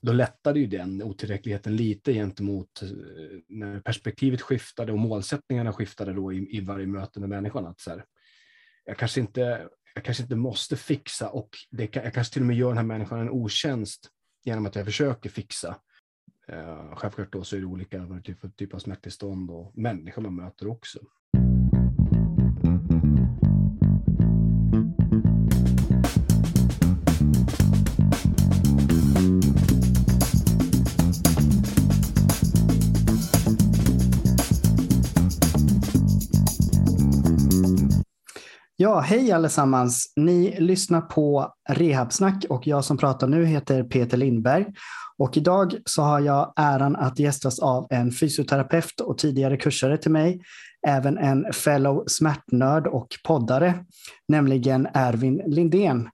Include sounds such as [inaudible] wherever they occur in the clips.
då lättade ju den otillräckligheten lite gentemot eh, när perspektivet skiftade och målsättningarna skiftade då i, i varje möte med människan. Att så här, jag, kanske inte, jag kanske inte måste fixa och det, jag kanske till och med gör den här människan en otjänst genom att jag försöker fixa. Eh, självklart då så är det olika typ, typ av smärttillstånd och människor man möter också. Ja, hej allesammans. Ni lyssnar på Rehabsnack och jag som pratar nu heter Peter Lindberg. Och idag så har jag äran att gästas av en fysioterapeut och tidigare kursare till mig, även en fellow smärtnörd och poddare, nämligen Ervin Lindén.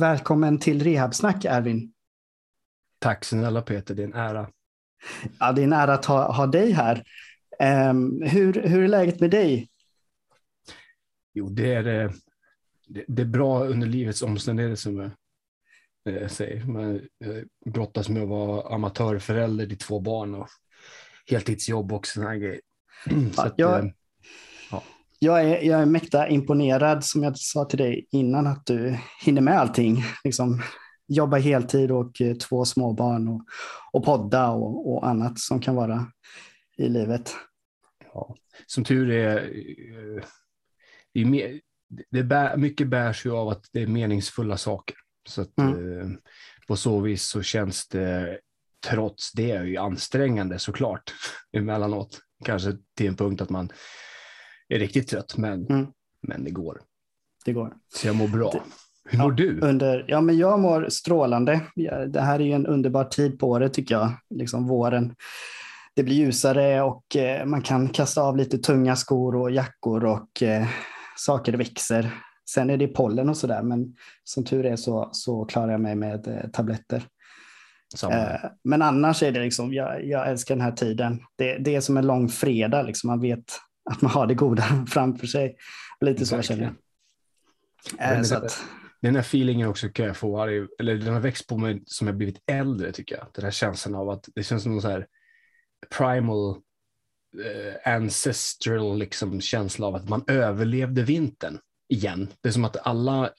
Välkommen till Rehabsnack, Ervin. Tack snälla Peter, det är en ära. Ja, det är en ära att ha, ha dig här. Um, hur, hur är läget med dig? Jo, det är, eh, det, det är bra under livets omständigheter som jag säger. Man brottas med att vara amatörförälder till två barn och heltidsjobb och sådana grejer. [clears throat] Så att, jag, eh, ja. jag, är, jag är mäkta imponerad, som jag sa till dig innan, att du hinner med allting. Liksom, jobba heltid och eh, två småbarn och, och podda och, och annat som kan vara i livet. Ja. Som tur är det är mer, det bär, mycket bärs ju av att det är meningsfulla saker. Så att, mm. eh, på så vis så känns det trots det ju ansträngande såklart [laughs] emellanåt. Kanske till en punkt att man är riktigt trött, men, mm. men det går. Det går. Så jag mår bra. Hur mår ja, du? Under, ja, men jag mår strålande. Det här är ju en underbar tid på året tycker jag, liksom våren. Det blir ljusare och eh, man kan kasta av lite tunga skor och jackor och eh, saker växer. Sen är det pollen och sådär, men som tur är så, så klarar jag mig med eh, tabletter. Eh, men annars är det liksom, jag, jag, älskar den här tiden. Det, det är som en lång fredag, liksom. man vet att man har det goda [laughs] framför sig. Lite så känner jag. Eh, så att, den här feelingen också kan jag få, eller den har växt på mig som jag blivit äldre tycker jag. Den här känslan av att det känns som någon så här primal Eh, ancestral liksom, känsla av att man överlevde vintern igen. Det är som att alla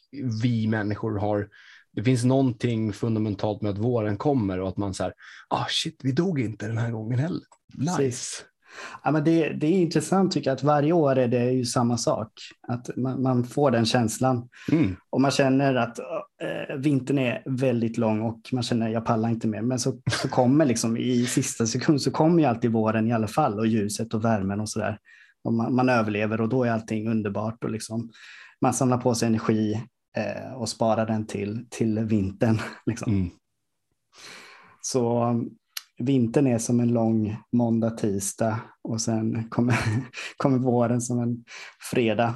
vi människor har det finns någonting fundamentalt med att våren kommer och att man så här... ah shit, vi dog inte den här gången heller. Nice. Ja, men det, det är intressant tycker jag att varje år är det ju samma sak. Att man, man får den känslan. Mm. Och man känner att äh, vintern är väldigt lång och man känner att jag pallar inte mer. Men så, så kommer liksom i sista sekund så kommer ju alltid våren i alla fall och ljuset och värmen och sådär. Och man, man, överlever och då är allting underbart och liksom, man samlar på sig energi eh, och sparar den till, till vintern. [laughs] Liksom. Mm. Så vintern är som en lång måndag, tisdag och sen kommer, [laughs] kommer våren som en fredag.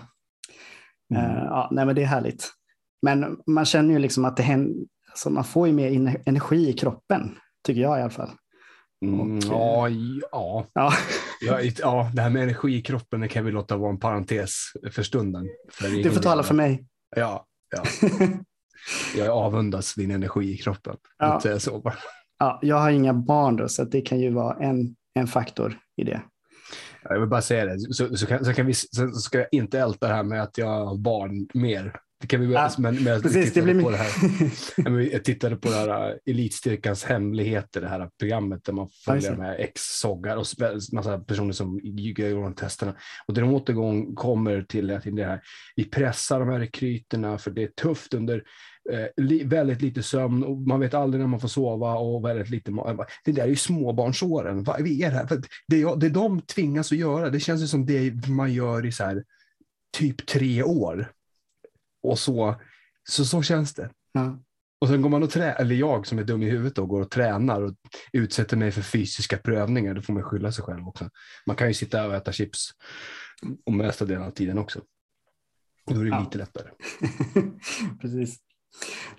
Mm. Uh, ja, nej, men det är härligt. Men man känner ju liksom att det händer, alltså man får ju mer energi i kroppen, tycker jag i alla fall. Mm, ja, ja. Ja. ja, ja, det här med energi i kroppen det kan vi låta vara en parentes för stunden. För du får tala för mig. Ja, ja. [laughs] jag avundas din energi i kroppen. Ja. Så bara. Ja, jag har inga barn då, så det kan ju vara en, en faktor i det. Jag vill bara säga det, så, så, kan, så, kan vi, så ska jag inte älta det här med att jag har barn mer. Det kan vi, ja, men, men precis, det blir... på det här. [laughs] jag tittade på det här uh, Elitstyrkans hemligheter, det här programmet där man följer med ex-soggar och massa personer som gör de testerna. Och det de återgång kommer till, till det här, vi pressar de här rekryterna för det är tufft under eh, väldigt lite sömn och man vet aldrig när man får sova och väldigt lite Det där är ju småbarnsåren. Vad är det här? För det, det de tvingas att göra, det känns ju som det man gör i så här, typ tre år. Och så, så, så känns det. Mm. Och sen går man och trä eller jag som är dum i huvudet då, går och tränar och utsätter mig för fysiska prövningar. Då får man skylla sig själv också. Man kan ju sitta och äta chips och mesta delen av tiden också. Då är det ja. lite lättare. [laughs] Precis.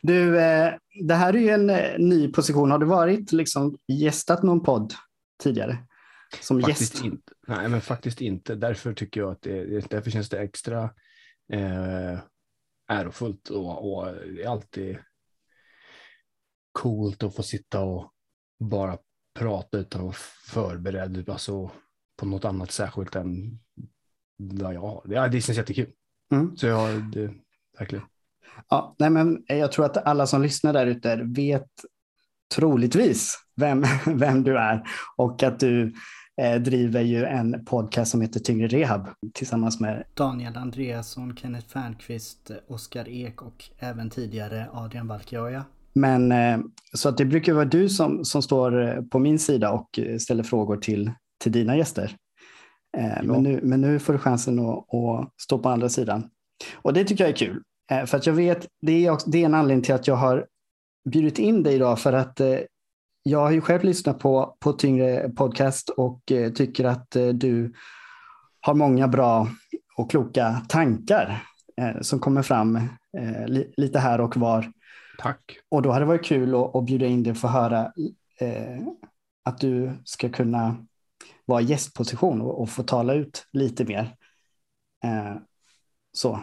Du, eh, det här är ju en eh, ny position. Har du varit liksom gästat någon podd tidigare? Som faktiskt gäst? Inte. Nej, men faktiskt inte. Därför tycker jag att det, därför känns det extra eh, ärofullt och, och det är alltid coolt att få sitta och bara prata utan att vara förberedd alltså, på något annat särskilt än vad jag har. Ja, det känns jättekul. Mm. Så jag, det, verkligen. Ja, nej men jag tror att alla som lyssnar där ute vet troligtvis vem, [laughs] vem du är och att du eh, driver ju en podcast som heter Tyngre Rehab tillsammans med Daniel Andreasson, Kenneth Fernqvist, Oskar Ek och även tidigare Adrian Valkioja. Men eh, så att det brukar vara du som, som står eh, på min sida och eh, ställer frågor till, till dina gäster. Eh, ja. men, nu, men nu får du chansen att, att stå på andra sidan. Och det tycker jag är kul. Eh, för att jag vet, det är, det är en anledning till att jag har bjudit in dig idag för att eh, jag har ju själv lyssnat på, på Tyngre podcast och eh, tycker att du har många bra och kloka tankar som kommer fram li, lite här och var. Tack. Och då hade det varit kul att, att bjuda in dig och få höra att du ska kunna vara i gästposition och, och få tala ut lite mer. så.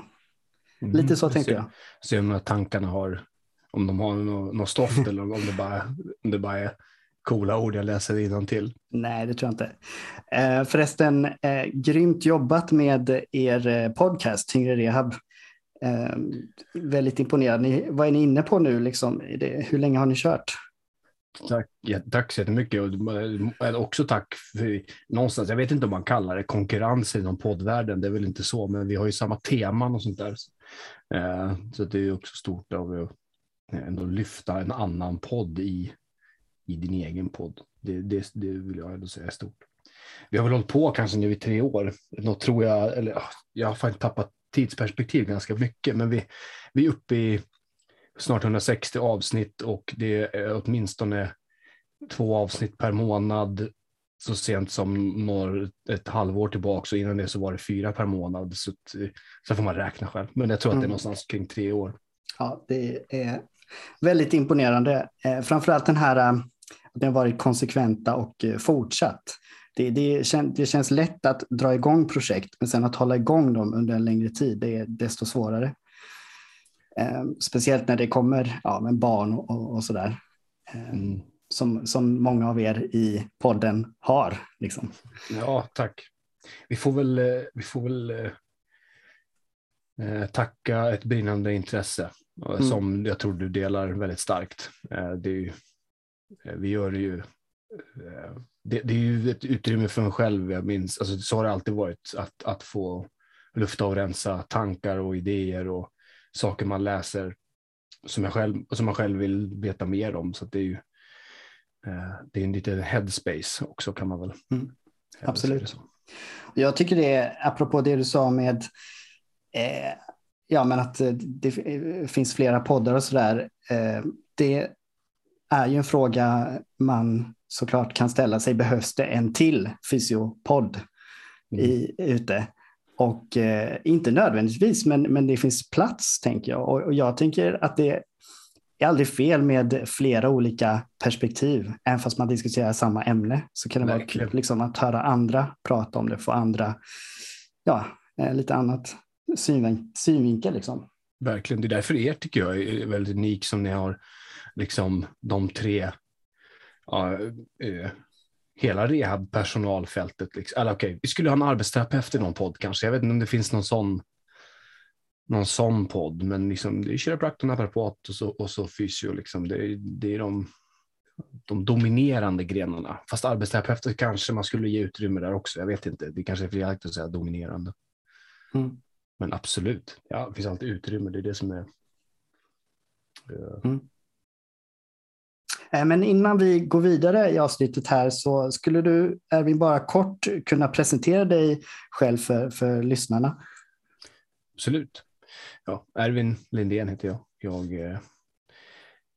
Mm. Lite så tänkte jag. Se om tankarna har om de har något, något stoft [laughs] eller om det, bara, om det bara är coola ord jag läser till. Nej, det tror jag inte. Eh, förresten, eh, grymt jobbat med er eh, podcast Tyngre Rehab. Eh, väldigt imponerad. Ni, vad är ni inne på nu? Liksom? Det, hur länge har ni kört? Tack, ja, tack så jättemycket. Och också tack för någonstans, jag vet inte om man kallar det konkurrens inom poddvärlden, det är väl inte så, men vi har ju samma teman och sånt där. Eh, så det är också stort av eh, ändå lyfta en annan podd i, i din egen podd. Det, det, det vill jag ändå säga är stort. Vi har väl hållit på kanske nu i tre år. Något tror jag, eller ah, jag har faktiskt tappat tidsperspektiv ganska mycket, men vi, vi är uppe i snart 160 avsnitt och det är åtminstone två avsnitt per månad så sent som några, ett halvår tillbaka och innan det så var det fyra per månad. Så, så får man räkna själv. Men jag tror att det är mm. någonstans kring tre år. Ja, det är väldigt imponerande. Eh, framförallt den här eh, att ni har varit konsekventa och eh, fortsatt. Det, det, kän, det känns lätt att dra igång projekt, men sen att hålla igång dem under en längre tid, det är desto svårare. Eh, speciellt när det kommer ja, med barn och, och, och sådär. Eh, mm. Som, som många av er i podden har. Liksom. Ja, tack. Vi får väl, eh, vi får väl eh, tacka ett brinnande intresse mm. som jag tror du delar väldigt starkt. Eh, det är ju, eh, vi gör det ju eh, det, det, är ju ett utrymme för mig själv, jag minns, alltså, så har det alltid varit, att, att få lufta och rensa tankar och idéer och saker man läser som, jag själv, som man själv vill veta mer om. Så det är ju det är en liten headspace också kan man väl. Mm. Absolut. Jag tycker det, är, apropå det du sa med eh, Ja, men att eh, det finns flera poddar och sådär. Eh, det är ju en fråga man såklart kan ställa sig. Behövs det en till fysiopodd mm. i, ute? Och eh, inte nödvändigtvis, men, men det finns plats tänker jag. Och, och, jag tänker att det är aldrig fel med flera olika perspektiv. Även fast man diskuterar samma ämne så kan det vara kul liksom, att höra andra prata om det, få andra, ja, lite annat synvin synvinkel. Liksom. Verkligen, det är därför er tycker jag är väldigt unik som ni har liksom de tre, ja, eh, hela rehabpersonalfältet. Liksom. Eller okej, okay, vi skulle ha en arbetsterapeut i någon podd kanske. Jag vet inte om det finns någon sån någon sån podd, men liksom, det är kiropraktor, naprapat och så, och så fysio. Liksom. Det, det är de, de dominerande grenarna. Fast arbetsterapeuter kanske man skulle ge utrymme där också. Jag vet inte. Det kanske är felaktigt att säga dominerande. Mm. Men absolut, ja, det finns alltid utrymme. Det är det som är... Uh... Mm. Eh, men innan vi går vidare i avsnittet här så skulle du, Erwin, bara kort kunna presentera dig själv för, för lyssnarna? Absolut. Ja, Ervin Lindén heter jag. Jag eh,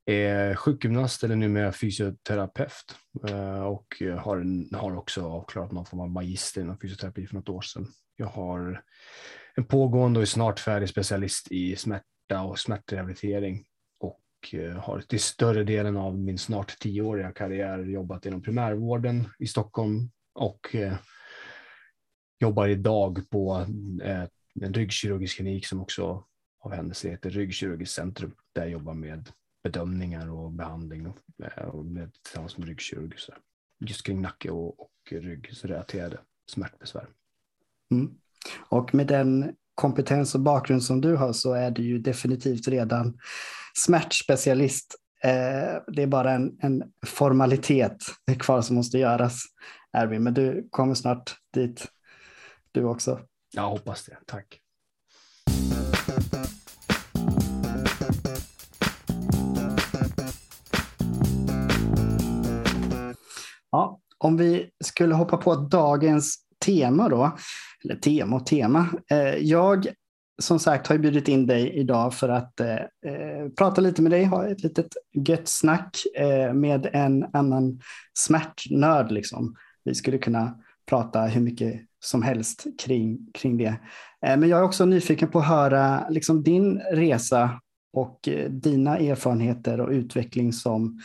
är sjukgymnast eller numera fysioterapeut eh, och har, har också avklarat någon form av magister inom fysioterapi för något år sedan. Jag har en pågående och snart färdig specialist i smärta och smärtrehabilitering och eh, har till större delen av min snart tioåriga karriär jobbat inom primärvården i Stockholm och jobbar idag på en ryggkirurgisk klinik som också av händelse heter Ryggkirurgiskt centrum där jag jobbar med bedömningar och behandling och, och med, tillsammans med ryggkirurg. Just kring nacke och, och ryggrelaterade smärtbesvär. Mm. Och med den kompetens och bakgrund som du har så är du ju definitivt redan smärtspecialist. Eh, det är bara en, en formalitet kvar som måste göras, Erwin, men du kommer snart dit du också. Jag hoppas det, tack. Ja, om vi skulle hoppa på dagens tema då, eller tema och tema. Eh, jag som sagt har bjudit in dig idag för att eh, eh, prata lite med dig, ha ett litet gött snack eh, med en annan smärtnörd. Liksom. Vi skulle kunna prata hur mycket som helst kring, kring det. Eh, men jag är också nyfiken på att höra liksom, din resa och eh, dina erfarenheter och utveckling som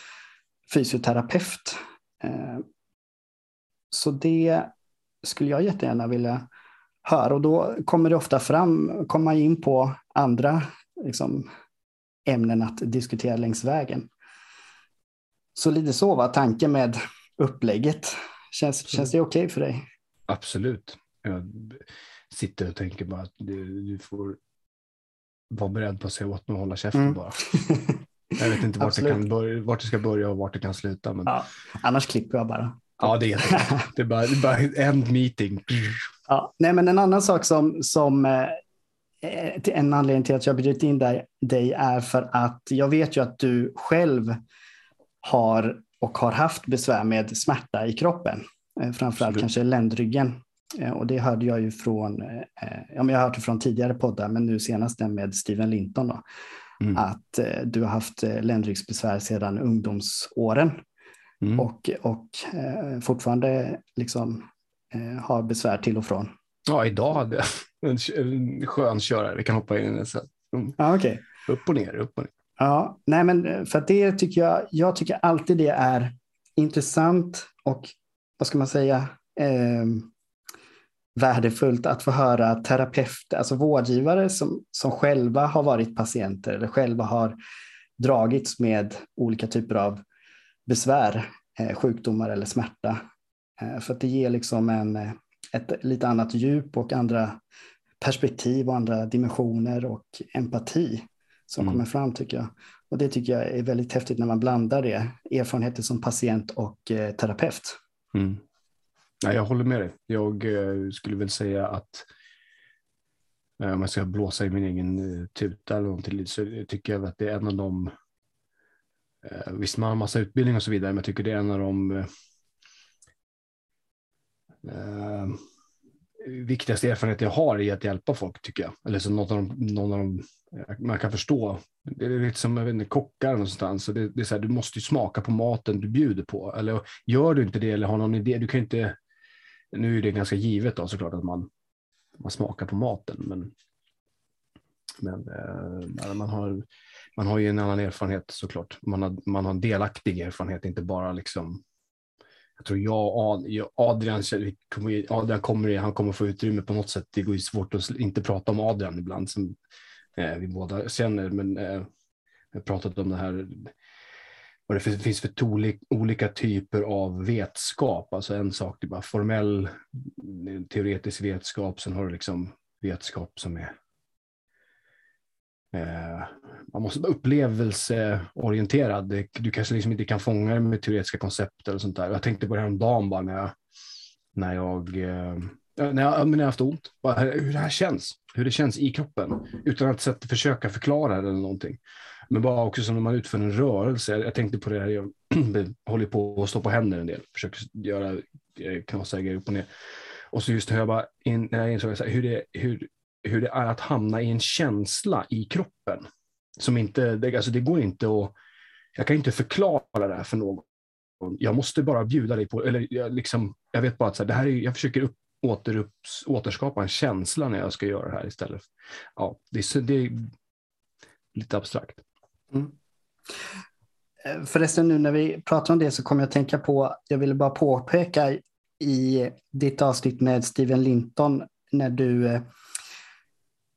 fysioterapeut. Så det skulle jag jättegärna vilja höra och då kommer det ofta fram, komma in på andra liksom, ämnen att diskutera längs vägen. Så lite så var tanken med upplägget. Känns, känns det okej okay för dig? Absolut. Jag sitter och tänker bara att du, du får vara beredd på att säga åt mig och hålla käften mm. bara. Jag vet inte vart det, kan börja, vart det ska börja och vart det kan sluta. Men... Ja, annars klipper jag bara. Ja, det är det är bara, det är bara end meeting. Ja, nej, men en annan sak som, som eh, en anledning till att jag bjudit in dig, dig är för att jag vet ju att du själv har och har haft besvär med smärta i kroppen. Eh, framförallt Absolut. kanske ländryggen. Eh, och det hörde jag ju från, eh, ja, men jag har hört det från tidigare poddar, men nu senast den med Steven Linton. Då, mm. Att du har haft ländryggsbesvär sedan ungdomsåren. Mm. Och, och fortfarande liksom, har besvär till och från. Ja, idag hade jag [laughs] en, skön körare. Vi kan hoppa in i Mm. Ja, okay. Upp och ner, upp och ner. Ja, nej men för det tycker jag, jag tycker alltid det är intressant och vad ska man säga, eh, värdefullt att få höra terapeuter, alltså vårdgivare som, som själva har varit patienter eller själva har dragits med olika typer av besvär, eh, sjukdomar eller smärta. Eh, för att det ger liksom en, eh, ett lite annat djup och andra perspektiv och andra dimensioner och empati som mm. kommer fram tycker jag. Och det tycker jag är väldigt häftigt när man blandar det, erfarenheter som patient och eh, terapeut. Mm. Jag håller med dig. Jag eh, skulle väl säga att eh, om jag ska blåsa i min egen eh, tuta eller någonting så tycker jag att det är en av de Eh, visst, man har massa utbildning och så vidare, men jag tycker det är en av de eh, eh viktigaste erfarenheter jag har i att hjälpa folk, tycker jag. Eller så något av de, någon av de eh, man kan förstå. Det är lite som jag vet inte, kockar någonstans. Så det, det är så här, du måste ju smaka på maten du bjuder på. Eller gör du inte det eller har någon idé, du kan inte, nu är det ganska givet då såklart att man, man smakar på maten, men, men eh, man har man har ju en annan erfarenhet såklart. Man har, man har en delaktig erfarenhet, inte bara liksom jag tror jag och Adrian, Adrian kommer, han kommer få utrymme på något sätt. Det går ju svårt att inte prata om Adrian ibland som eh, vi båda känner, men eh, vi har pratat om det här vad det finns för olika typer av vetskap. Alltså en sak det är bara formell mm, teoretisk vetskap, sen har du liksom vetskap som är Eh, man måste vara upplevelseorienterad. Du kanske liksom inte kan fånga det med teoretiska koncept eller sånt där. Jag tänkte på det här om dagen bara när jag, när jag, eh, när jag, när jag haft ont. Bara hur det här känns, hur det känns i kroppen utan att sätta, försöka förklara det eller någonting. Men bara också som när man utför en rörelse. Jag tänkte på det här, jag [clears throat] håller på att stå på händer en del, försöker göra knasiga grejer upp och ner. Och så just hör jag bara, in, när jag insåg hur, det, hur hur det är att hamna i en känsla i kroppen. Som inte, det, alltså det går inte att, jag kan inte förklara det här för någon. Jag måste bara bjuda dig på, eller jag, liksom, jag vet bara att så här, det här är, jag försöker upp, åter, återskapa en känsla när jag ska göra det här istället. Ja, det, är, det är lite abstrakt. Mm. Eh, förresten, nu när vi pratar om det så kommer jag att tänka på, jag ville bara påpeka i ditt avsnitt med Steven Linton när du eh,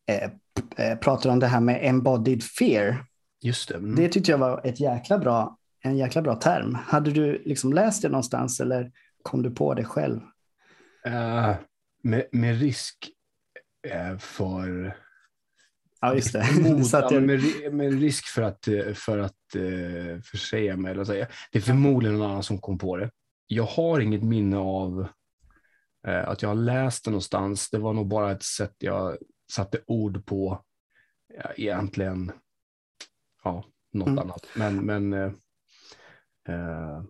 eh, Eh, pratar om det här med embodied fear. Just det. Mm. Det tyckte jag var ett jäkla bra, en jäkla bra term. Hade du liksom läst det någonstans eller kom du på det själv? Uh, med, med risk uh, för Ja, just det. [laughs] Mod, [laughs] ja, med, med, risk för att, för att uh, försäga mig. Eller säga. Det är förmodligen någon annan som kom på det. Jag har inget minne av att jag har läst det någonstans. Det var nog bara ett sätt jag satte ord på ja, egentligen ja, något mm. annat. Men, men uh,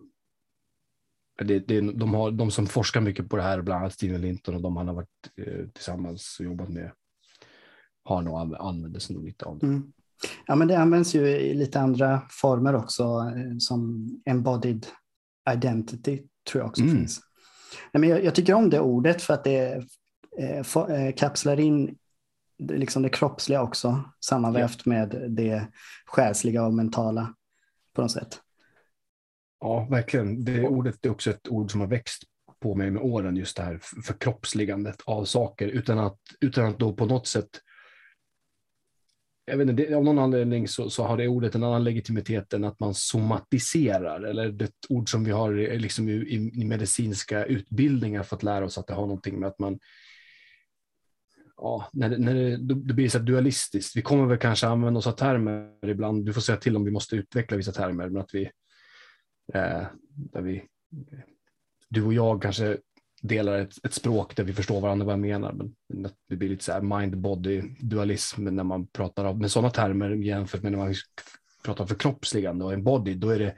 det, det, de, har, de som forskar mycket på det här, bland annat Steven Linton och de han har varit uh, tillsammans och jobbat med, har nog använder sig nog lite av det. Mm. Ja, men det används ju i lite andra former också, som embodied identity tror jag också mm. finns. Nej, men jag, jag, tycker om det ordet för att det eh, for, eh, kapslar in liksom det kroppsliga också, sammanvävt ja. med det själsliga och mentala på något sätt. Ja, verkligen. Det ordet är också ett ord som har växt på mig med åren, just det här förkroppsligandet av saker, utan att, utan att då på något sätt jag vet inte, det, av någon anledning så, så, har det ordet en annan legitimitet än att man somatiserar, eller det ord som vi har liksom i, i, medicinska utbildningar fått lära oss att det har någonting med att man ja, när det, när det, det blir så dualistiskt. Vi kommer väl kanske använda oss av termer ibland. Du får säga till om vi måste utveckla vissa termer, men att vi, eh, där vi du och jag kanske delar ett, ett, språk där vi förstår varandra vad jag menar. Men det blir lite så här mind-body dualism när man pratar med sådana termer jämfört med när man pratar förkroppsligande och en body. Då är det,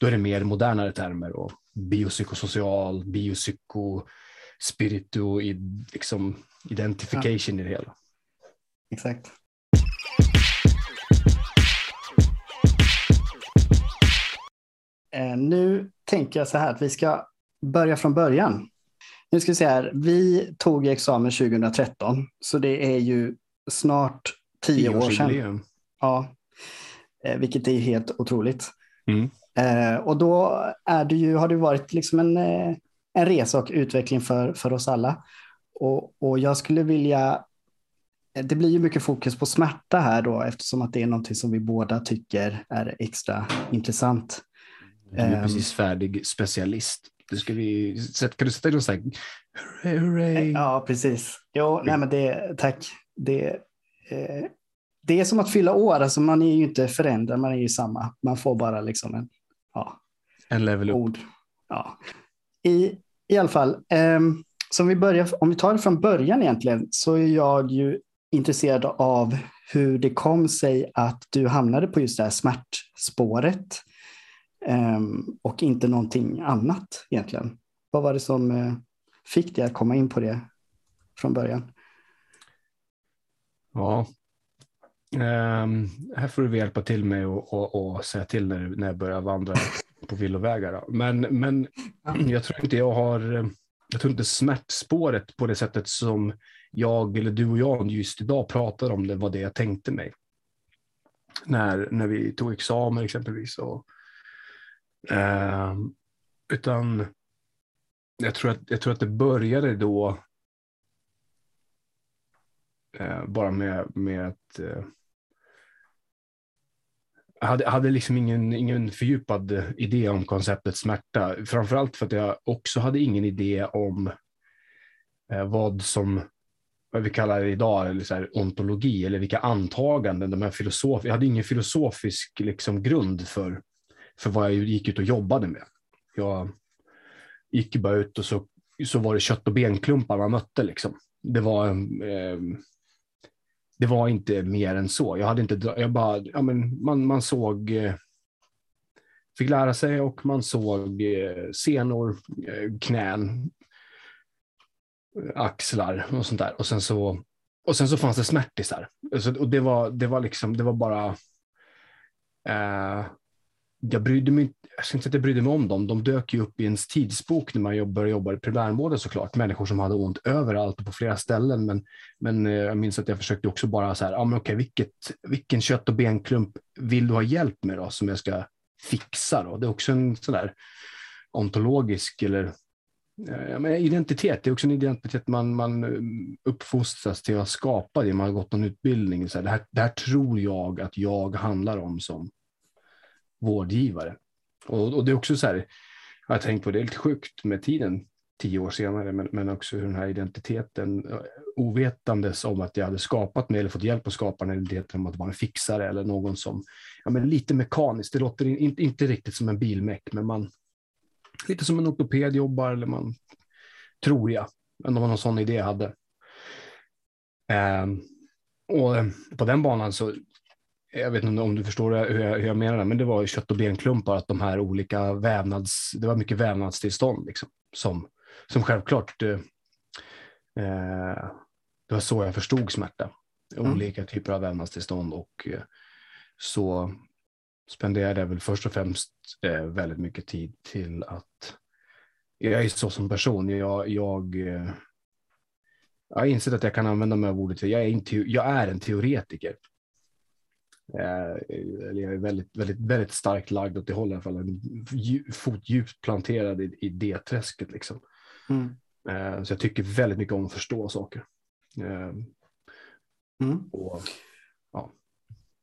då är det mer modernare termer och biopsykosocial, biopsyko, spiritu, liksom identification ja. i det hela. Exakt. Eh, nu tänker jag så här att vi ska börja från början. Nu ska vi se här, vi tog examen 2013, så det är ju snart tio år sedan. Ja, eh, vilket är helt otroligt. Mm. Eh, och då är det ju, har det varit liksom en, en resa och utveckling för, för oss alla. Och, och jag skulle vilja det blir ju mycket fokus på smärta här då eftersom att det är någonting som vi båda tycker är extra intressant. Du är um, precis färdig specialist. Du ska vi, kan du sätta in sån här, hurray, Ja, precis. Jo, nej men det, tack. Det, eh, det är som att fylla år, alltså man är ju inte förändrad, man är ju samma. Man får bara liksom en, ja, en level up. Ord. Ja. I, I alla fall, eh, så om vi, börjar, om vi tar det från början egentligen, så är jag ju intresserad av hur det kom sig att du hamnade på just det här smärtspåret um, och inte någonting annat egentligen. Vad var det som uh, fick dig att komma in på det från början? Ja, um, här får du hjälpa till mig och, och, och, säga till när, när jag börjar vandra på villovägar. Men, men jag tror inte jag har, jag tror inte smärtspåret på det sättet som jag eller du och jag just idag pratar om det var det jag tänkte mig. När, när vi tog examen exempelvis. Och, eh, utan jag tror, att, jag tror att det började då eh, bara med, med att eh, hade, hade liksom ingen, ingen fördjupad idé om konceptet smärta. Framförallt för att jag också hade ingen idé om eh, vad som vad vi kallar det idag, eller så här, ontologi, eller vilka antaganden, de här filosof jag hade ingen filosofisk liksom, grund för, för vad jag gick ut och jobbade med. Jag gick bara ut och så, så var det kött och benklumpar man mötte. Liksom. Det, var, eh, det var inte mer än så. Jag hade inte, jag bara, ja, men man, man såg eh, fick lära sig och man såg eh, senor, eh, knän, axlar och sånt där. Och sen så, och sen så fanns det smärtisar. Och det var, det var liksom, det var bara... Eh, jag brydde mig jag ska inte att jag brydde mig om dem. De dök ju upp i ens tidsbok när man började jobba i primärvården såklart. Människor som hade ont överallt och på flera ställen. Men, men eh, jag minns att jag försökte också bara så här, ah, men okej, vilket, vilken kött och benklump vill du ha hjälp med då som jag ska fixa då? Det är också en sån där ontologisk eller eh, Ja, men identitet, det är också en identitet man, man eh, uppfostras till att skapa det. Man har gått någon utbildning. Så här, det, här, det här tror jag att jag handlar om som vårdgivare. Och, och det är också så här, jag har tänkt på det, är lite sjukt med tiden tio år senare, men, men också hur den här identiteten, eh, ovetandes om att jag hade skapat mig eller fått hjälp att skapa den här identiteten om att vara en fixare eller någon som, ja men lite mekaniskt, det låter in, inte riktigt som en bilmek, men man, lite som en ortoped jobbar, eller man, tror jag, om man någon sån idé hade. Eh, och på den banan så, jag vet inte om du förstår hur jag, hur jag menar, men det var kött och benklumpar, att de här olika vävnads, det var mycket vävnadstillstånd liksom, som som självklart, eh, det var så jag förstod smärta. Mm. Olika typer av vävnadstillstånd och eh, så spenderade jag väl först och främst eh, väldigt mycket tid till att jag är så som person. Jag, jag, eh, jag har insett att jag kan använda mig av ordet. Jag är, inte, jag är en teoretiker. Eh, jag är väldigt, väldigt, väldigt starkt lagd åt det hållet i alla fall. Fot djupt planterad i, i det träsket liksom. Mm. Eh, så jag tycker väldigt mycket om att förstå saker. Eh, mm. Och, ja.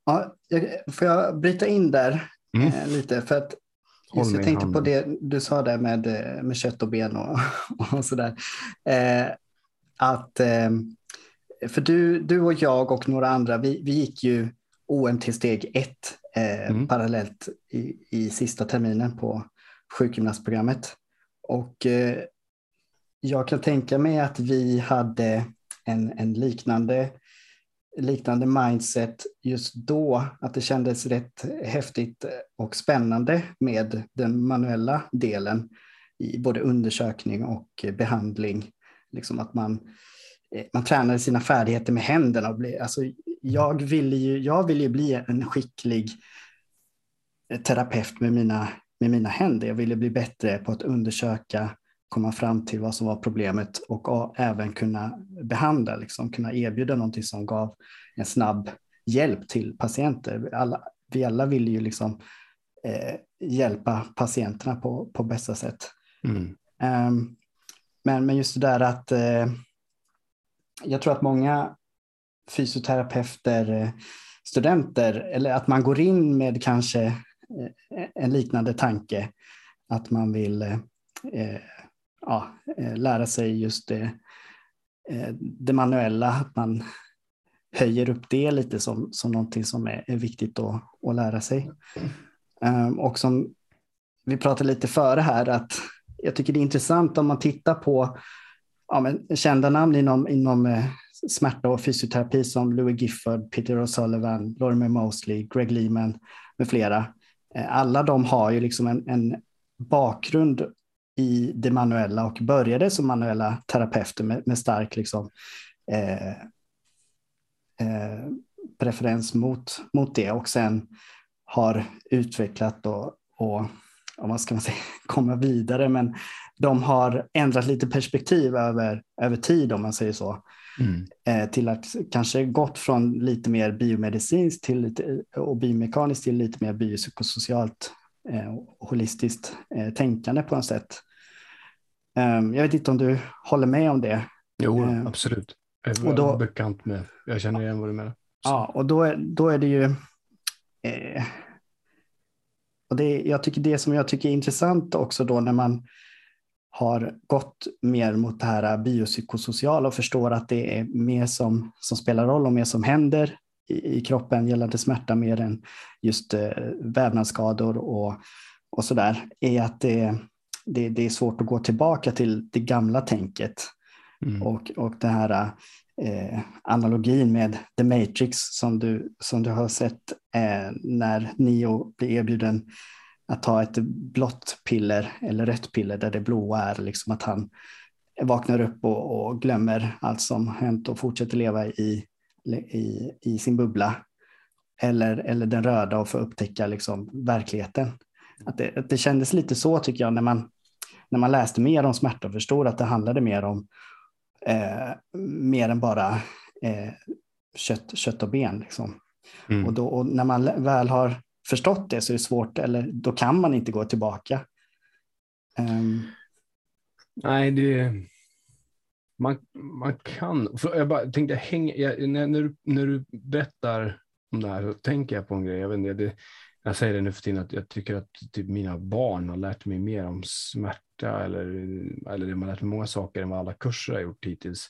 Ja, jag, får jag bryta in där mm. lite? För att just, jag tänkte på det du sa där med, med kött och ben och, [laughs] och sådär. Eh, att, eh, för du, du och jag och några andra, vi, vi gick ju OMT steg 1 eh, mm. parallellt i, i sista terminen på sjukgymnastprogrammet. Och eh, jag kan tänka mig att vi hade en, en liknande, liknande mindset just då, att det kändes rätt häftigt och spännande med den manuella delen i både undersökning och behandling. Liksom att man, eh, man tränade sina färdigheter med händerna. Och blev, alltså, jag, ville ju, jag ville ju bli en skicklig terapeut med mina, med mina händer. Jag ville bli bättre på att undersöka komma fram till vad som var problemet och även kunna behandla, liksom, kunna erbjuda någonting som gav en snabb hjälp till patienter. Alla, vi alla vill ju liksom, eh, hjälpa patienterna på, på bästa sätt. Mm. Um, men, men just det där att eh, jag tror att många fysioterapeuter, eh, studenter, eller att man går in med kanske eh, en liknande tanke, att man vill eh, eh ja, lära sig just det, det manuella, att man höjer upp det lite som, som någonting som är, är viktigt att, att lära sig. Um, och som vi pratade lite före här, att jag tycker det är intressant om man tittar på ja, men, kända namn inom, inom smärta och fysioterapi som Louis Gifford, Peter O'Sullivan, Lorimer Mosley, Greg Lehman med flera. Eh, alla de har ju liksom en, en bakgrund i det manuella och började som manuella terapeuter med, med stark liksom, eh, eh, preferens mot, mot det och sen har utvecklat och, och, och vad ska man säga, [laughs] komma vidare. Men de har ändrat lite perspektiv över, över tid om man säger så. Mm. Eh, till att kanske gått från lite mer biomedicinskt till lite, och biomekaniskt till lite mer biopsykosocialt eh, holistiskt eh, tänkande på något sätt. Ehm, jag vet inte om du håller med om det? Jo, ehm, absolut. Jag är och då, bekant med, jag känner igen vad du menar. Så. Ja, och då är, då är det ju... Eh, och det, jag tycker det som jag tycker är intressant också då när man har gått mer mot det här biopsykosociala och förstår att det är mer som, som spelar roll och mer som händer i, i kroppen gällande smärta mer än just eh, vävnadsskador och, och sådär, är att det, det, det, är svårt att gå tillbaka till det gamla tänket. Mm. Och, och den här eh, analogin med The Matrix som du, som du har sett eh, när Neo blir erbjuden att ta ett blått piller eller rött piller där det blåa är liksom att han vaknar upp och, och glömmer allt som hänt och fortsätter leva i, i, i sin bubbla. Eller, eller den röda och få upptäcka liksom verkligheten. Att det, att det kändes lite så tycker jag när man, när man läste mer om smärta och förstod att det handlade mer om eh, mer än bara eh, kött, kött och ben. Liksom. Mm. Och, då, och när man väl har förstått det så är det svårt, eller då kan man inte gå tillbaka. Um, Nej, det... Man, man kan... jag bara tänkte, häng, jag, när, när, du, när du berättar om det här så tänker jag på en grej. Jag, vet inte, det, jag säger det nu för tiden att jag tycker att typ mina barn har lärt mig mer om smärta eller, eller det man lärt mig många saker än vad alla kurser har gjort hittills.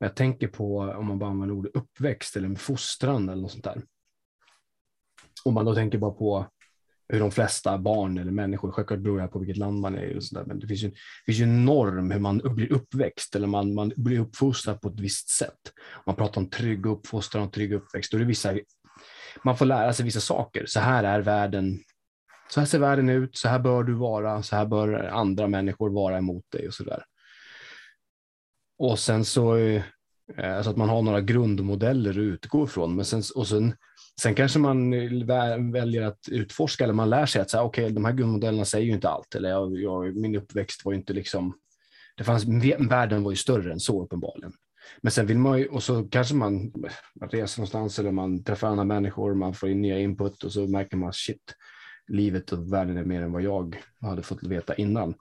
Men jag tänker på om man bara använder ordet uppväxt eller fostran eller något sånt där. Om man då tänker bara på hur de flesta barn eller människor, självklart beror det på vilket land man är i, och så där, men det finns ju, en, finns ju en norm hur man blir uppväxt eller man, man blir uppfostrad på ett visst sätt. Man pratar om trygg uppfostran och trygg uppväxt. Då är det vissa, man får lära sig vissa saker. Så här är världen. Så här ser världen ut. Så här bör du vara. Så här bör andra människor vara emot dig och så där. Och sen så, eh, så att man har några grundmodeller att utgå ifrån. Men sen, och sen Sen kanske man väljer att utforska eller man lär sig att så här okay, de här grundmodellerna säger ju inte allt. Eller jag, jag, min uppväxt var ju inte liksom, det fanns, världen var ju större än så uppenbarligen. Men sen vill man ju, och så kanske man, man reser någonstans eller man träffar andra människor, man får in nya input och så märker man shit, livet och världen är mer än vad jag hade fått veta innan.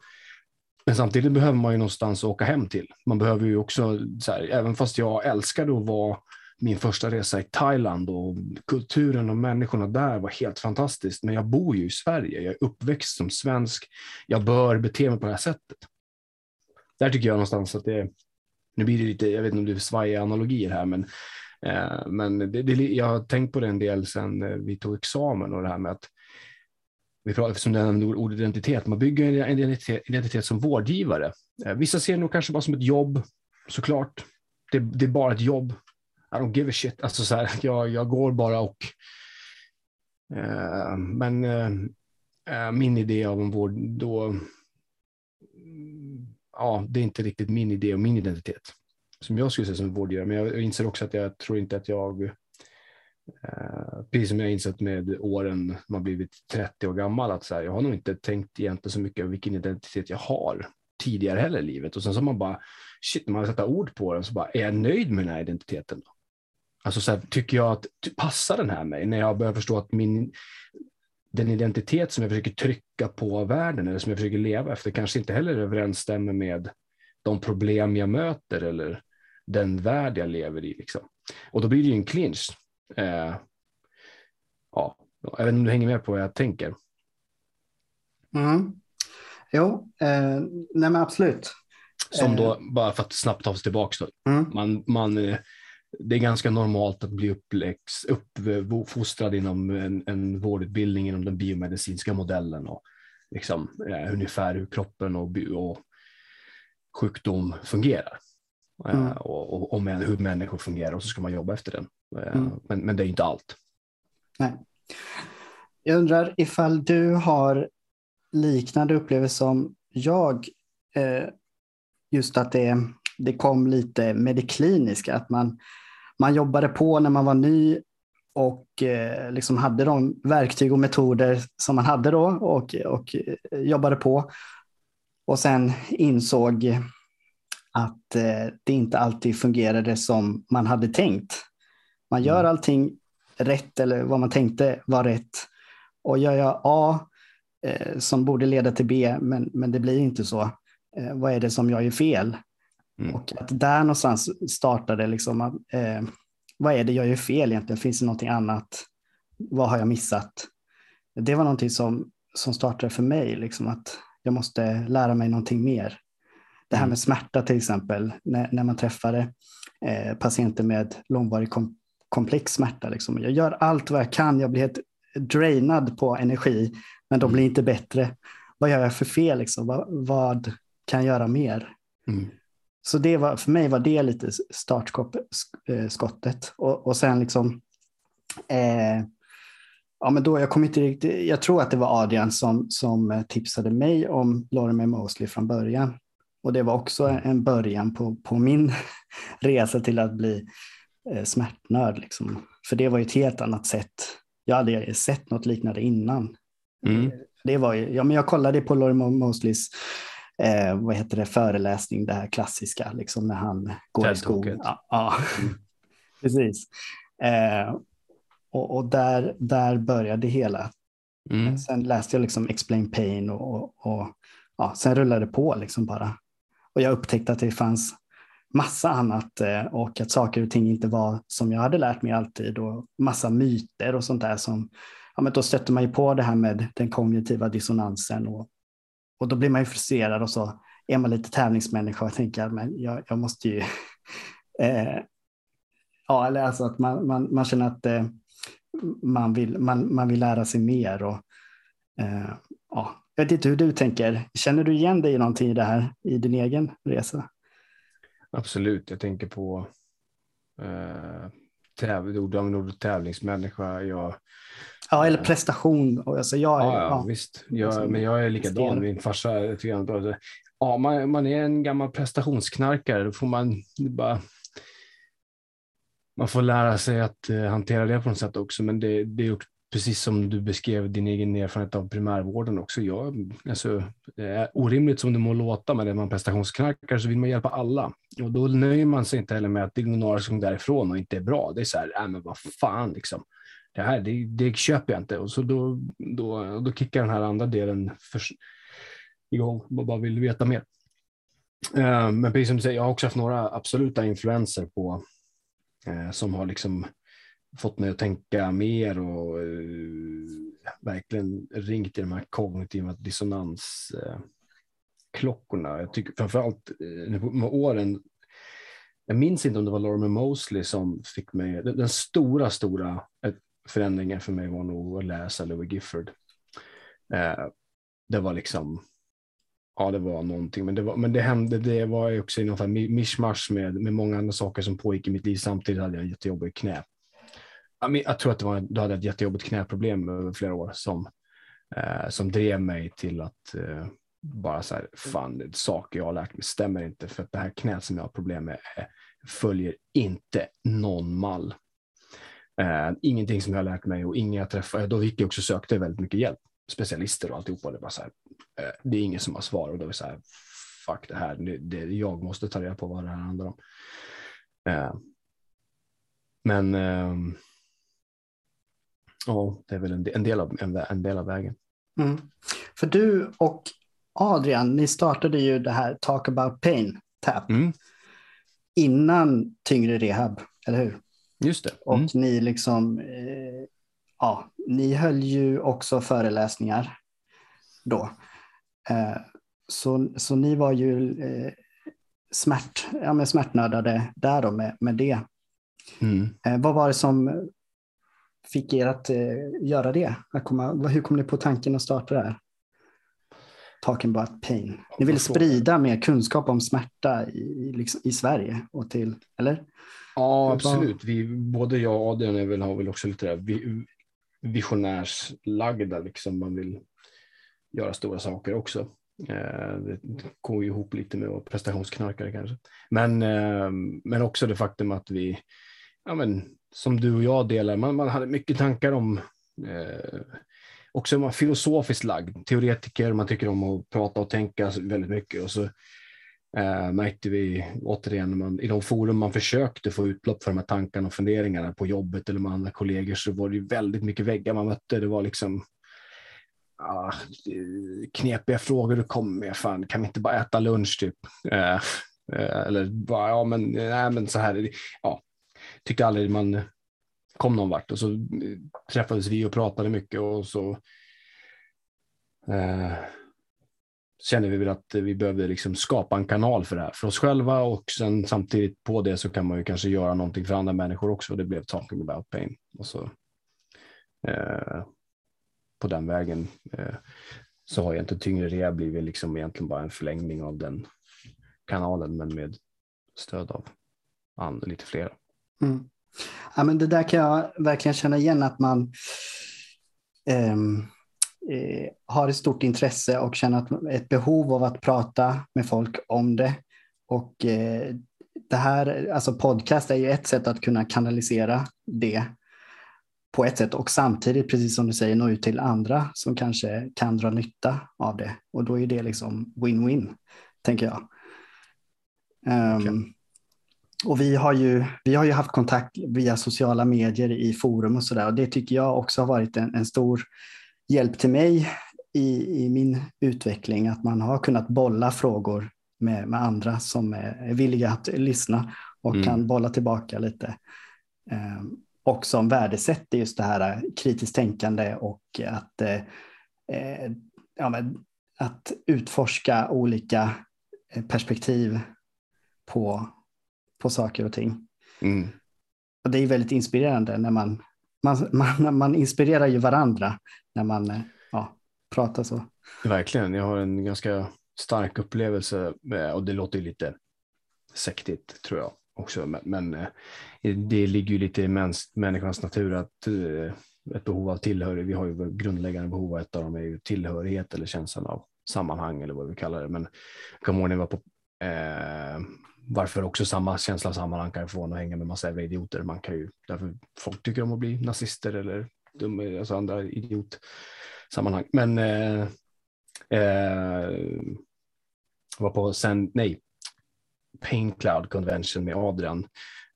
Men samtidigt behöver man ju någonstans att åka hem till. Man behöver ju också, här, även fast jag älskade att vara min första resa i Thailand och kulturen och människorna där var helt fantastiskt. Men jag bor ju i Sverige, jag är uppväxt som svensk. Jag bör bete mig på det här sättet. Där tycker jag någonstans att det, nu blir det lite, jag vet inte om det är svajiga analogier här, men, eh, men det, det, jag har tänkt på det en del sedan eh, vi tog examen och det här med att vi pratar, som du nämnde ordet identitet, man bygger en identitet, identitet som vårdgivare. Eh, vissa ser det nog kanske bara som ett jobb, såklart. Det, det är bara ett jobb. I don't give a shit. Alltså så här, [laughs] jag, jag går bara och... Eh, men eh, eh min idé av en vård, då... Ja, det är inte riktigt min idé och min identitet som jag skulle säga som vårdgivare. Men jag inser också att jag tror inte att jag, Eh, precis som jag insett med åren man blivit 30 år gammal, att så här, jag har nog inte tänkt egentligen så mycket vilken identitet jag har tidigare heller i livet. Och sen så man bara, shit, när man sätter ord på den så bara, är jag nöjd med den här identiteten? Då? Alltså så här, tycker jag att passar den här mig? När jag börjar förstå att min, den identitet som jag försöker trycka på världen eller som jag försöker leva efter kanske inte heller överensstämmer med de problem jag möter eller den värld jag lever i. Liksom. Och då blir det ju en clinch. Eh, ja, jag vet inte om du hänger med på vad jag tänker. Mm. Jo, eh, nej men absolut. Som då, eh. bara för att snabbt ta oss tillbaka, då. Mm. man, man eh, det är ganska normalt att bli uppläx, uppfostrad inom en, en vårdutbildning inom den biomedicinska modellen och liksom, eh, ungefär hur kroppen och, och sjukdom fungerar. Eh, mm. och, och, och med, hur människor fungerar och så ska man jobba efter den. Eh, mm. Men, men det är inte allt. Nej. Jag undrar ifall du har liknande upplevelser som jag. Eh, just att det, det kom lite med det kliniska, att man man jobbade på när man var ny och eh, liksom hade de verktyg och metoder som man hade då och, och eh, jobbade på. Och sen insåg att eh, det inte alltid fungerade som man hade tänkt. Man gör mm. allting rätt eller vad man tänkte var rätt. Och gör jag A eh, som borde leda till B, men, men det blir inte så. Eh, vad är det som jag gör fel? Mm. Och att där någonstans startade liksom, eh, vad är det jag gör fel egentligen? Finns det någonting annat? Vad har jag missat? Det var någonting som, som startade för mig, liksom att jag måste lära mig någonting mer. Det här mm. med smärta till exempel, när, när man träffade eh, patienter med långvarig kom, komplex smärta. Liksom. Jag gör allt vad jag kan, jag blir helt drainad på energi, men de mm. blir inte bättre. Vad gör jag för fel? Liksom? Vad, vad kan jag göra mer? Mm. Så det var, för mig var det lite startskottet. Eh, och, och sen liksom, eh, ja men då, jag kommer inte riktigt, jag tror att det var Adrian som, som tipsade mig om Lorimer Mosley från början. Och det var också en början på, på min [laughs] resa till att bli eh, smärtnörd. Liksom. För det var ju ett helt annat sätt. Jag hade sett något liknande innan. Mm. Det var ju, ja, men jag kollade på Lorimer Mosleys eh, vad heter det, föreläsning, det här klassiska, liksom när han går i skogen. Ja, ja. Mm. [laughs] precis. Eh, och, och, där, där började det hela. Mm. Sen läste jag liksom Explain Pain och, och, och ja, sen rullade det på liksom bara. Och jag upptäckte att det fanns massa annat eh, och att saker och ting inte var som jag hade lärt mig alltid och massa myter och sånt där som, ja men då stötte man ju på det här med den kognitiva dissonansen och, och då blir man ju frustrerad och så är man lite tävlingsmänniska och tänker men jag, jag måste ju, [laughs] eh, ja eller alltså att man, man, man känner att eh, man, vill, man, man vill lära sig mer och eh, ja, jag vet inte hur du tänker. Känner du igen dig i någonting i det här i din egen resa? Absolut, jag tänker på eh, täv ordet tävlingsmänniska. Jag, ja, eller prestation. Alltså jag, ja, ja, ja, visst. Jag, men jag är likadan. Min farsa ja, man, man är en gammal prestationsknarkare. Då får man bara man får lära sig att uh, hantera det på något sätt också. Men det, det är precis som du beskrev din egen erfarenhet av primärvården också. Jag, alltså, det är orimligt som det må låta, men är man prestationsknarkare så vill man hjälpa alla. Och då nöjer man sig inte heller med att det går några som därifrån och inte är bra. Det är så här, äh, men vad fan liksom. Det här, det, det köper jag inte. Och så då, då, då kickar den här andra delen för, igång Man bara vill veta mer. Uh, men precis som du säger, jag har också haft några absoluta influenser på uh, som har liksom fått mig att tänka mer och uh, verkligen ringt i de här kognitiva dissonansklockorna. Eh, jag tycker framförallt uh, med åren, jag minns inte om det var Lorimer Mosley som fick mig, den, den stora, stora förändringen för mig var nog att läsa Louis Gifford. Uh, det var liksom, ja det var någonting, men det, var, men det hände, det var också i någon mischmasch med, med många andra saker som pågick i mitt liv. Samtidigt hade jag en jättejobbig knä jag tror att det var, du hade ett jättejobbigt knäproblem över flera år som, eh, som drev mig till att eh, bara så här, fan, saker jag har lärt mig stämmer inte för att det här knät som jag har problem med eh, följer inte någon mall. Eh, ingenting som jag har lärt mig och inga jag träffade, eh, då gick jag också och sökte väldigt mycket hjälp, specialister och alltihopa. Det, bara så här, eh, det är ingen som har svar och då är det så här, fuck det här, det, det, jag måste ta reda på vad det här handlar om. Eh, men ehm, Ja, det är väl en del, en del, av, en, en del av vägen. Mm. För du och Adrian, ni startade ju det här Talk about pain, TAP, mm. innan tyngre rehab, eller hur? Just det. Mm. Och ni liksom, eh, ja, ni höll ju också föreläsningar då. Eh, så, så ni var ju eh, smärt, ja, med smärtnördade där då med, med det. Mm. Eh, vad var det som fick er att eh, göra det? Att komma, hur kom ni på tanken att starta det här? Talking about pain. Ni vill sprida mer kunskap om smärta i, liksom, i Sverige och till, eller? Ja, absolut. Vi, både jag och Adrian är väl, har väl också lite där visionärslagda, liksom man vill göra stora saker också. Eh, det går ju ihop lite med prestationsknarkare kanske. Men, eh, men också det faktum att vi ja, men, som du och jag delar. Man, man hade mycket tankar om eh, också man filosofiskt lagd, teoretiker, man tycker om att prata och tänka väldigt mycket. Och så eh, märkte vi återigen man, i de forum man försökte få utlopp för de här tankarna och funderingarna på jobbet eller med andra kollegor så var det ju väldigt mycket väggar man mötte. Det var liksom ah, knepiga frågor du kom med. Fan, kan vi inte bara äta lunch typ? Eh, eh eller bara, ja men, nej, men så här. Ja, tyckte aldrig man kom någon vart och så eh, träffades vi och pratade mycket och så eh, kände vi väl att vi behövde liksom skapa en kanal för det här för oss själva och sen samtidigt på det så kan man ju kanske göra någonting för andra människor också. Det blev Talking about pain och så eh, på den vägen eh, så har egentligen tyngre rea blivit liksom egentligen bara en förlängning av den kanalen men med stöd av and, lite flera. Mm. Ja, men det där kan jag verkligen känna igen att man ehm, eh, har ett stort intresse och känner ett behov av att prata med folk om det. Och eh, det här, alltså podcast är ju ett sätt att kunna kanalisera det på ett sätt och samtidigt, precis som du säger, nå ut till andra som kanske kan dra nytta av det. Och då är det liksom win-win, tänker jag. Ehm, um, okay. Och vi har, ju, vi har ju haft kontakt via sociala medier i forum och sådär och det tycker jag också har varit en, en stor hjälp till mig i, i min utveckling, att man har kunnat bolla frågor med, med andra som är villiga att lyssna och mm. kan bolla tillbaka lite. Eh, och som värdesätter just det här kritiskt tänkande och att, eh, eh ja, men, att utforska olika perspektiv på, på saker och ting. Mm. Och det är väldigt inspirerande när man, man, man, [laughs] man inspirerar ju varandra när man eh, ja, pratar så. Verkligen, jag har en ganska stark upplevelse och det låter lite sektigt tror jag också, men, men eh, det ligger ju lite i mäns, människans natur att eh, ett behov av tillhörighet. Vi har ju grundläggande behov och ett av dem är ju tillhörighet eller känslan av sammanhang eller vad vi kallar det. Men jag kommer ihåg när vi var på eh, varför också samma känsla av sammanhang kan få en att hänga med massa jävla idioter. Man kan ju, därför folk tycker om att bli nazister eller dum, alltså andra idiotsammanhang. Men eh, eh, var på sen, nej, Pain Cloud Convention med Adrian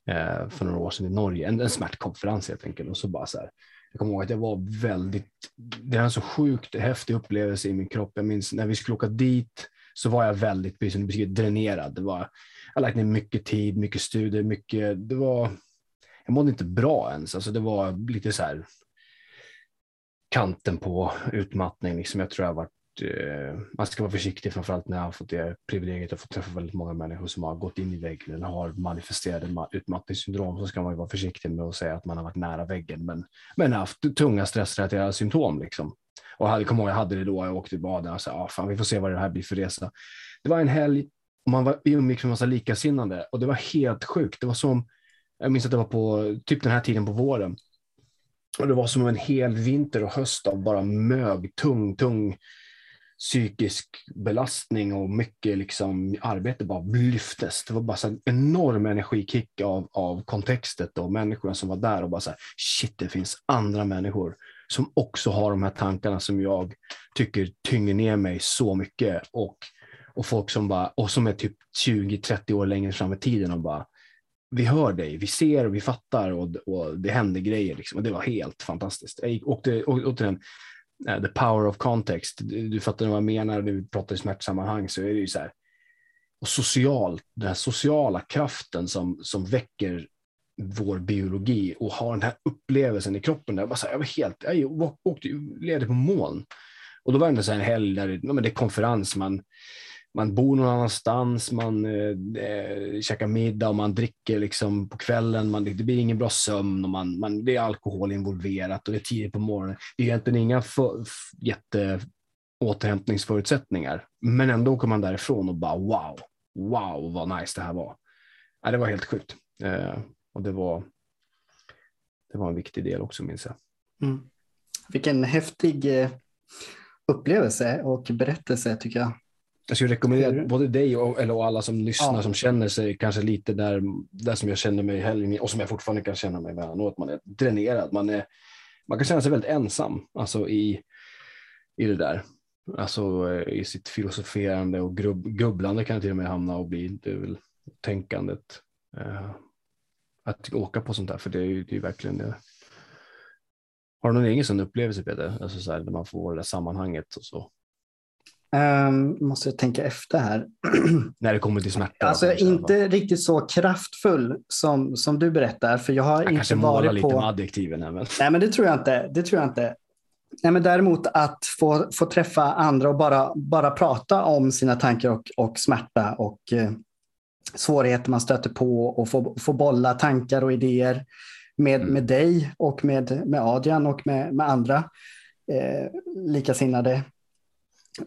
eh, för några år sedan i Norge, en, en smärtkonferens helt enkelt. Och så bara så här, jag kommer ihåg att jag var väldigt, det var en så sjukt häftig upplevelse i min kropp. Jag minns när vi skulle åka dit så var jag väldigt, precis som dränerad. Det var, jag lagt ner mycket tid, mycket studier, mycket, det var, jag mådde inte bra ens. Alltså det var lite så här kanten på utmattning. Liksom jag tror jag varit eh, man ska vara försiktig framförallt när jag har fått det privilegiet att få träffa väldigt många människor som har gått in i väggen eller har manifesterade utmattningssyndrom så ska man vara försiktig med att säga att man har varit nära väggen men, men haft tunga stressrelaterade symptom liksom. Och jag kommer ihåg, jag hade det då, jag åkte till baden och sa, ah, fan, vi får se vad det här blir för resa. Det var en helg och man var, vi umgicks med massa likasinnande och det var helt sjukt. Det var som, jag minns att det var på typ den här tiden på våren. Och det var som en hel vinter och höst av bara mög, tung, tung psykisk belastning och mycket liksom arbete bara lyftes. Det var bara så en enorm energikick av, av kontextet och människorna som var där och bara så här, shit, det finns andra människor som också har de här tankarna som jag tycker tynger ner mig så mycket och, och folk som bara, och som är typ 20-30 år längre fram i tiden och bara, vi hör dig, vi ser och vi fattar och, och det händer grejer. Liksom. Och det var helt fantastiskt. Jag åkte, åkte den uh, eh, the power of context. Du, du fattar vad jag menar när vi pratar i smärtsammanhang så är det ju så här. Och socialt, den här sociala kraften som, som väcker vår biologi och har den här upplevelsen i kroppen. Där jag, bara så här, jag var helt, jag åkte, levde på moln. Och då var det en helg där det, det är konferens, man, man bor någon annanstans, man eh, eh käkar middag och man dricker liksom på kvällen. Man, det blir ingen bra sömn och man, man, det är alkohol involverat och det är tidigt på morgonen. Det är egentligen inga för, jätte återhämtningsförutsättningar, men ändå åker man därifrån och bara wow, wow vad nice det här var. Ja, det var helt sjukt eh, och det var. Det var en viktig del också minns jag. Mm. Vilken häftig eh, upplevelse och berättelse tycker jag. Jag skulle rekommendera både dig och, eller alla som lyssnar ja. som känner sig kanske lite där, där som jag känner mig i helgen och som jag fortfarande kan känna mig. Att man är dränerad. Man, är, man kan känna sig väldigt ensam alltså i, i det där. Alltså eh, i sitt filosoferande och grubb, gubblande kan det till och med hamna och bli. Det är väl tänkandet. Uh, att åka på sånt där, för det är ju det är verkligen det. Har du någon egen sån upplevelse Peter? Alltså så här, när man får det där sammanhanget och så. Um, måste jag tänka efter här. [clears throat] När det kommer till smärta? Alltså inte va? riktigt så kraftfull som, som du berättar. För jag har jag inte kanske varit lite med adjektiven. Här, men... Nej, men det tror jag inte. Det tror jag inte. Nej, men däremot att få, få träffa andra och bara, bara prata om sina tankar och, och smärta och eh, svårigheter man stöter på och få, få bolla tankar och idéer med, mm. med dig och med, med Adrian och med, med andra eh, likasinnade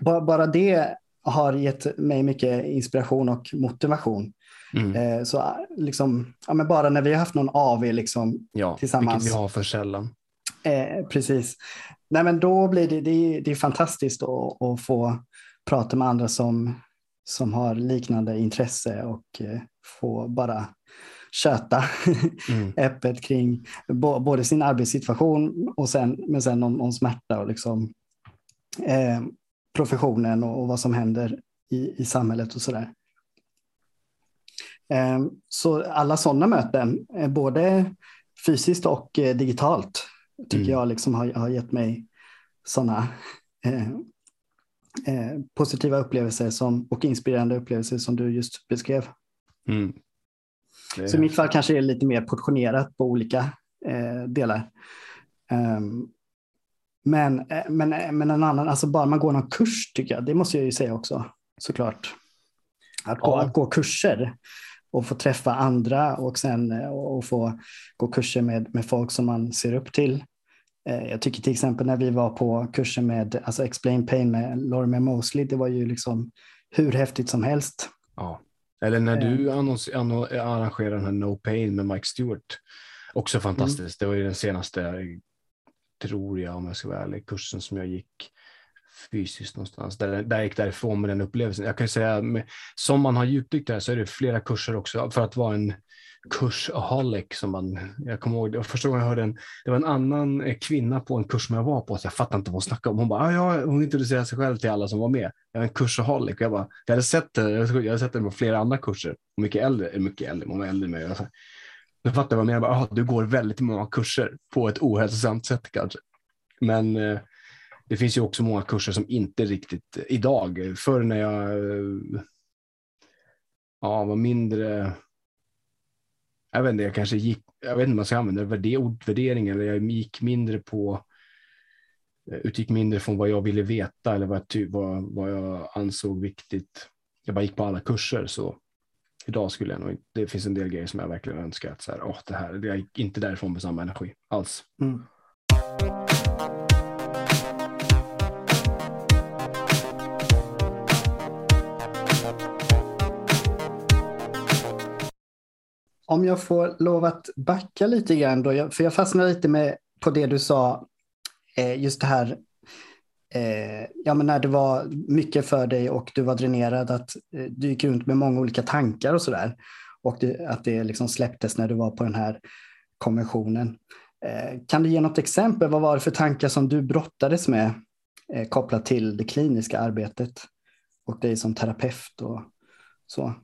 bara det har gett mig mycket inspiration och motivation. Mm. Eh, så liksom, ja, men bara när vi har haft någon AV liksom, ja, tillsammans. Vilket vi har för sällan. Eh, precis. Nej, men då blir det, det, det är fantastiskt att, att få prata med andra som, som har liknande intresse och eh, få bara köta mm. [laughs] öppet kring både sin arbetssituation och sen, men sen om, om smärta och liksom, eh, professionen och, vad som händer i, i samhället och sådär. Ehm, så alla sådana möten, både fysiskt och eh, digitalt, tycker mm. jag liksom har, har gett mig sådana eh, eh, positiva upplevelser som, och inspirerande upplevelser som du just beskrev. Mm. Så i mitt fall kanske det är lite mer portionerat på olika eh, delar. Um, men, eh, men, eh, men en annan, alltså bara man går någon kurs tycker jag, det måste jag ju säga också såklart. Att gå, ja. att gå kurser och få träffa andra och sen eh, och få gå kurser med, med folk som man ser upp till. Jag tycker till exempel när vi var på kurser med alltså Explain Pain med Lorimer Mosley, det var ju liksom hur häftigt som helst. Ja. Eller när du arrangerar den här No Pain med Mike Stewart. Också fantastiskt. Mm. Det var ju den senaste tror jag, om jag ska vara ärlig, kursen som jag gick fysiskt någonstans. Där, där jag gick därifrån med den upplevelsen. Jag kan säga, med, som man har djupdykt där så är det flera kurser också för att vara en kursaholic som man, jag kommer ihåg, det var första gången jag hörde en, det var en annan eh, kvinna på en kurs som jag var på, så jag fattade inte vad hon snackade om. Hon bara, ah, ja, hon introducerade sig själv till alla som var med. Jag är en kursaholic. Jag, bara, jag hade sett det, jag hade sett det på flera andra kurser, mycket äldre, mycket äldre, många äldre än mig. Nu fattar jag vad jag menar. Ah, du går väldigt många kurser på ett ohälsosamt sätt kanske. Men eh, det finns ju också många kurser som inte riktigt eh, idag. Förr när jag eh, ja, var mindre. Jag vet inte, jag kanske gick. Jag vet inte om man ska använda det, ordvärdering eller jag gick mindre på. Eh, utgick mindre från vad jag ville veta eller vad, vad, vad jag ansåg viktigt. Jag bara gick på alla kurser så idag skulle jag nog det finns en del grejer som jag verkligen önskar att så här, åh, det här, jag gick inte därifrån med samma energi alls. Mm. Om jag får lov att backa lite grann då, för jag fastnade lite med på det du sa, eh, just det här eh, ja, men när det var mycket för dig och du var dränerad, att eh, du gick runt med många olika tankar och sådär. Och det, att det liksom släpptes när du var på den här konventionen. Eh, kan du ge något exempel? Vad var det för tankar som du brottades med eh, kopplat till det kliniska arbetet och dig som terapeut och så?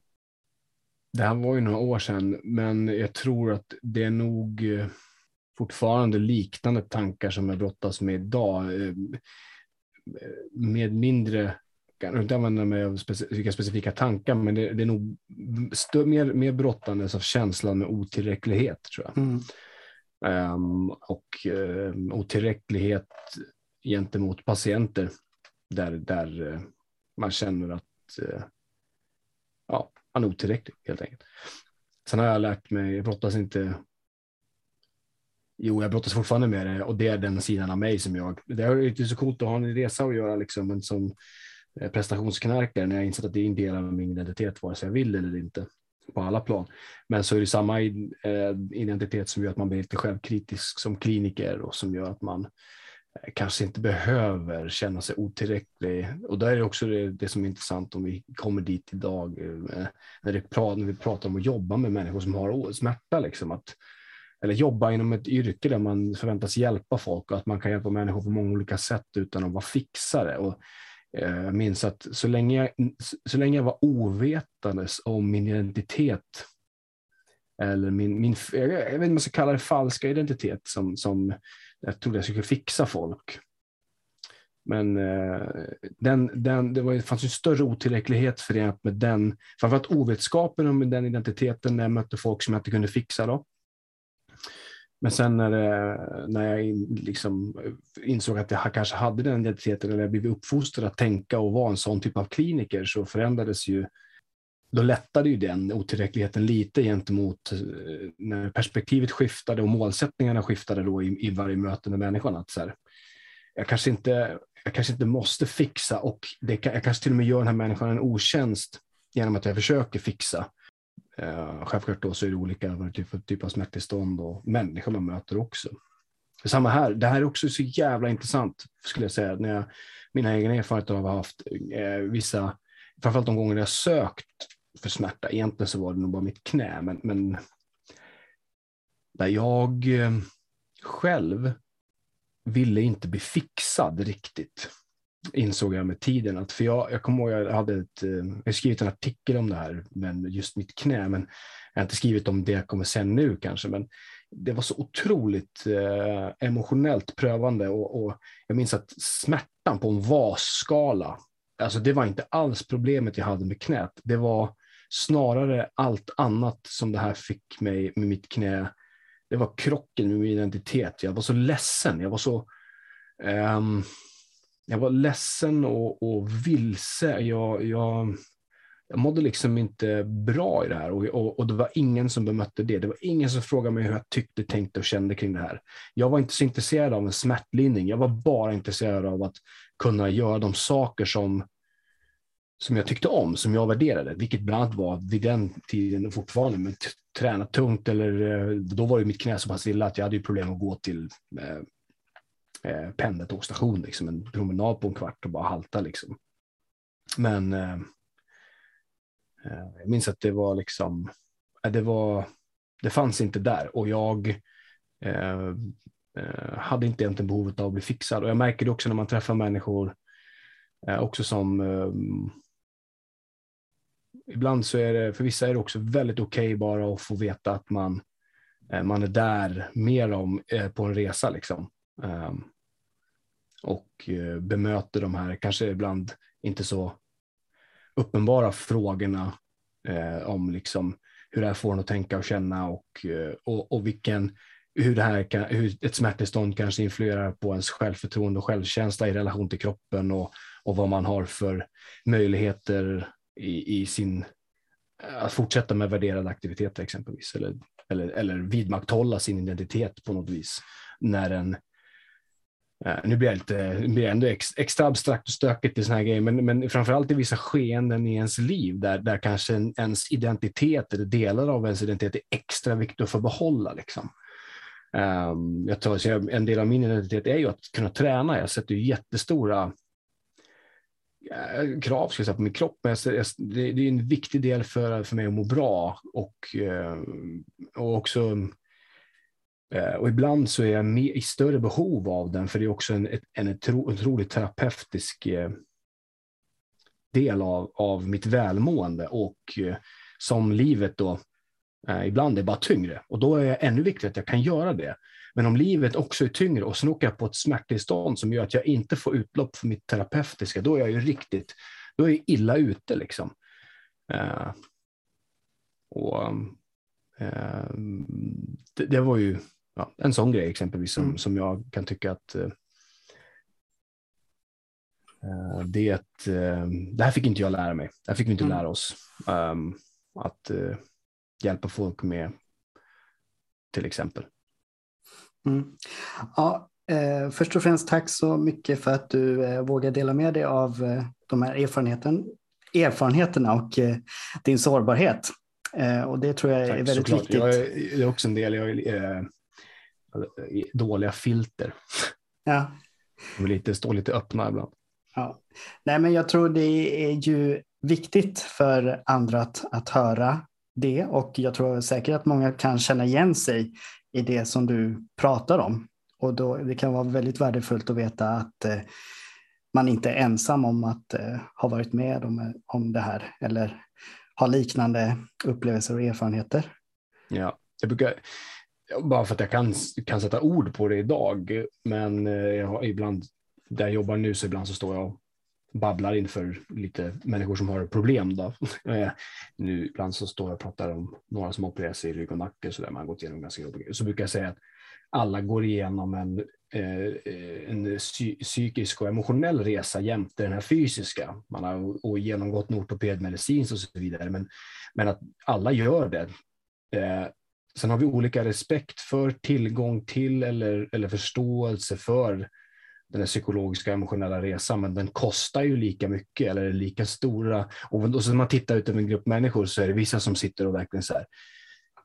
Det här var ju några år sedan, men jag tror att det är nog eh, fortfarande liknande tankar som jag brottas med idag. Eh, med mindre, kan inte använda mig av specifika, specifika tankar, men det, det är nog stö, mer, mer brottandes av känslan med otillräcklighet tror jag. Mm. Um, och um, otillräcklighet gentemot patienter där, där uh, man känner att uh, ja, man är otillräcklig helt enkelt. Sen har jag lärt mig, jag brottas inte Jo, jag brottas fortfarande med det och det är den sidan av mig som jag. Det är inte så coolt att ha en resa att göra liksom, men som eh, prestationsknarkare när jag insett att det är en del av min identitet, vare sig jag vill eller inte, på alla plan. Men så är det samma eh, identitet som gör att man blir lite självkritisk som kliniker och som gör att man eh, kanske inte behöver känna sig otillräcklig. Och där är det också det, det som är intressant om vi kommer dit idag, när, det, när vi pratar om att jobba med människor som har smärta, liksom, att eller jobba inom ett yrke där man förväntas hjälpa folk och att man kan hjälpa människor på många olika sätt utan att vara fixare. Och, eh, jag minns att så länge jag, så länge jag var ovetandes om min identitet eller min, min jag vet inte om man ska kalla det falska identitet som, som jag trodde jag skulle fixa folk. Men eh, den, den, det, var, det fanns en större otillräcklighet förenat med den, framförallt ovetskapen om den identiteten när jag mötte folk som jag inte kunde fixa. Då. Men sen när, det, när jag in, liksom eh, insåg att jag kanske hade den identiteten eller jag blivit uppfostrad att tänka och vara en sån typ av kliniker så förändrades ju då lättade ju den otillräckligheten lite gentemot eh, när perspektivet skiftade och målsättningarna skiftade då i, i varje möte med människan. Att så här, jag, kanske inte, jag kanske inte måste fixa och det, jag kanske till och med gör den här människan en otjänst genom att jag försöker fixa. Eh, självklart då så är det olika typ, typ av smärttillstånd och människor man möter också. Samma här, det här är också så jävla intressant skulle jag säga. När jag, mina egna erfarenheter av haft eh, vissa, framförallt de gånger jag sökt för smärta, egentligen så var det nog bara mitt knä, men, men där jag eh, själv ville inte bli fixad riktigt insåg jag med tiden. Att, för jag, jag kommer ihåg, jag hade ett, eh, jag skrivit en artikel om det här, men just mitt knä, men jag har inte skrivit om det jag kommer sen nu kanske, men det var så otroligt eh, emotionellt prövande och, och, jag minns att smärtan på en VAS-skala alltså det var inte alls problemet jag hade med knät. Det var snarare allt annat som det här fick mig med mitt knä. Det var krocken med min identitet. Jag var så ledsen. Jag var så um, jag var ledsen och, och vilse. Jag, jag, jag mådde liksom inte bra i det här och, och, och, det var ingen som bemötte det. Det var ingen som frågade mig hur jag tyckte, tänkte och kände kring det här. Jag var inte så intresserad av en smärtlindring. Jag var bara intresserad av att kunna göra de saker som, som jag tyckte om, som jag värderade, vilket bland annat var vid den tiden fortfarande, men träna tungt eller eh, då var ju mitt knä så pass illa att jag hade problem att gå till eh, eh, pendeltågsstation, liksom, en promenad på en kvart och bara halta. Liksom. Men eh, eh jag minns att det var liksom, eh, det var, det fanns inte där och jag eh, eh, hade inte egentligen behovet av att bli fixad. Och jag märker det också när man träffar människor eh, också som ibland så är det, för vissa är det också väldigt okej okay bara att få veta att man, man är där mer om på en resa. Liksom. Um, och eh, bemöter de här, kanske ibland inte så uppenbara frågorna eh, om liksom hur det här får en att tänka och känna och, eh, och, och vilken, hur, det här kan, hur ett smärttillstånd kanske influerar på ens självförtroende och självkänsla i relation till kroppen och, och vad man har för möjligheter i, i sin, eh, att fortsätta med värderade aktiviteter exempelvis, eller, eller, eller vidmakthålla sin identitet på något vis när en Uh, nu blir, jag lite, blir jag ändå ex, extra abstrakt och stökigt i såna här grejer, men, men framförallt i vissa skeenden i ens liv där, där kanske en, ens identitet eller delar av ens identitet är extra viktigt att få behålla. Liksom. Um, jag tror, en del av min identitet är ju att kunna träna. Jag sätter ju jättestora uh, krav ska jag säga, på min kropp, men jag, jag, det, det, är en viktig del för, för mig att må bra och, uh, och också Eh, och ibland så är jag med, i större behov av den, för det är också en, en otroligt terapeutisk eh, del av, av mitt välmående och eh, som livet då ibland är bara tyngre. Och då är det ännu viktigare att jag kan göra det. Men om livet också är tyngre och sen åker jag på ett smärttillstånd som gör att jag inte får utlopp för mitt terapeutiska, då är jag ju riktigt, då är jag illa ute liksom. Och det, det, var ju ja, en sån grej exempelvis som, mm. som jag kan tycka att uh, det, uh, det här fick inte jag lära mig. Det här fick vi inte mm. lära oss. Um, att uh, hjälpa folk med till exempel. Mm. Ja, eh, först och främst tack så mycket för att du eh, vågar dela med dig av eh, de här erfarenheten, erfarenheterna och din sårbarhet. och det tror jag är tack, väldigt såklart. viktigt. Jag är, det är också en del. Jag är, dåliga filter. Ja. De vill lite, stå lite öppna ibland. Ja. Nej, men jag tror det är ju viktigt för andra att, att höra det och jag tror säkert att många kan känna igen sig i det som du pratar om. Och då, det kan vara väldigt värdefullt att veta att eh, man inte är ensam om att eh, ha varit med om, om det här eller ha liknande upplevelser och erfarenheter. Ja, jag brukar, bara för att jag kan, kan sätta ord på det idag. Men eh, jag har ibland, där jag jobbar nu, så ibland så står jag och babblar inför lite människor som har problem. Då. [laughs] Eh, nu, ibland så står jag och pratar om några som opererar sig i rygg och nacke, så där man har gått igenom ganska jobbiga Så brukar jag säga att alla går igenom en, eh, en psykisk och emotionell resa jämte den här fysiska. Man har och genomgått en ortopedmedicin och så vidare, men, men att alla gör det. Sen har vi olika respekt för, tillgång till eller, eller förståelse för den här psykologiska emotionella resan, men den kostar ju lika mycket eller är lika stora. Och så när man tittar ut över en grupp människor så är det vissa som sitter och verkligen så här,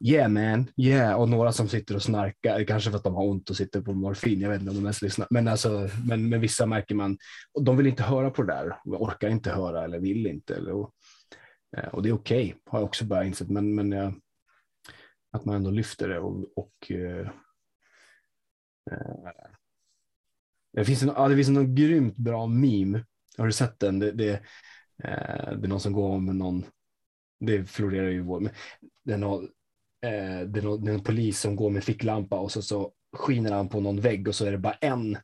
yeah man, yeah, och några som sitter och snarkar, kanske för att de har ont och sitter på morfin, jag vet inte om de ens lyssnar, men, alltså, men, men vissa märker man, och de vill inte höra på det där, orkar inte höra eller vill inte. Eller, och, eh, och det är okej, okay, har jag också börjat inse, men, men jag, att man ändå lyfter det och, och eh, eh, det finns, en, ja, det finns en grymt bra meme. Har du sett den? Det, det, eh, det är någon som går med någon, det florerar ju vår, men det är, någon, eh, det, är någon, det är en polis som går med ficklampa och så, så skiner han på någon vägg och så är det bara en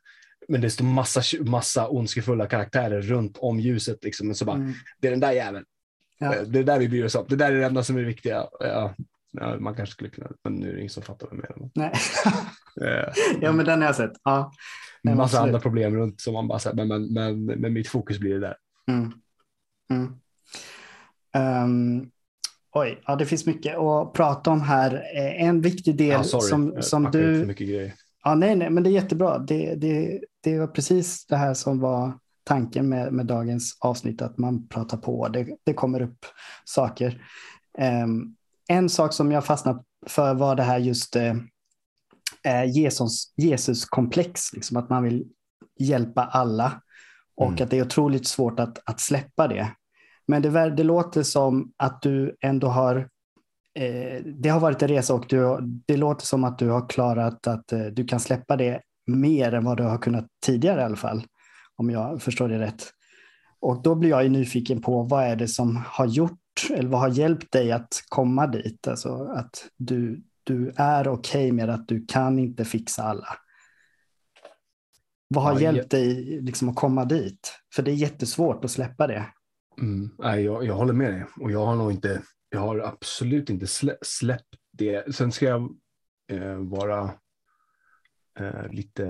men det står massa, massa ondskefulla karaktärer runt om ljuset. Liksom. Men så bara, mm. det är den där jäveln. Ja. Eh, det är där vi bryr oss om. Det där är det enda som är viktiga. Ja, ja, man kanske skulle kunna, men nu är det ingen som fattar vad jag menar. Nej. [laughs] [laughs] ja, men den har jag sett. Ja. En massa absolut. andra problem runt som man bara säger, men, men, men, men mitt fokus blir det där. Mm. Mm. Um, oj, ja, det finns mycket att prata om här. Eh, en viktig del ja, som, som du... mycket grejer. Ja, nej, nej, men det är jättebra. Det, det, det var precis det här som var tanken med, med dagens avsnitt, att man pratar på. Det, det kommer upp saker. Um, en sak som jag fastnat för var det här just uh, Jesus, Jesus-komplex, liksom att man vill hjälpa alla och mm. att det är otroligt svårt att, att släppa det. Men det, det låter som att du ändå har eh, det har varit en resa och du, det låter som att du har klarat att eh, du kan släppa det mer än vad du har kunnat tidigare i alla fall, om jag förstår det rätt. Och då blir jag ju nyfiken på vad är det som har gjort eller vad har hjälpt dig att komma dit? Alltså att du, du är okej okay med att du kan inte fixa alla. Vad har ja, hjälpt jag... dig liksom att komma dit? För det är jättesvårt att släppa det. Mm, nej, jag, jag håller med dig och jag har nog inte, jag har absolut inte slä, släppt det. Sen ska jag eh, vara eh, lite,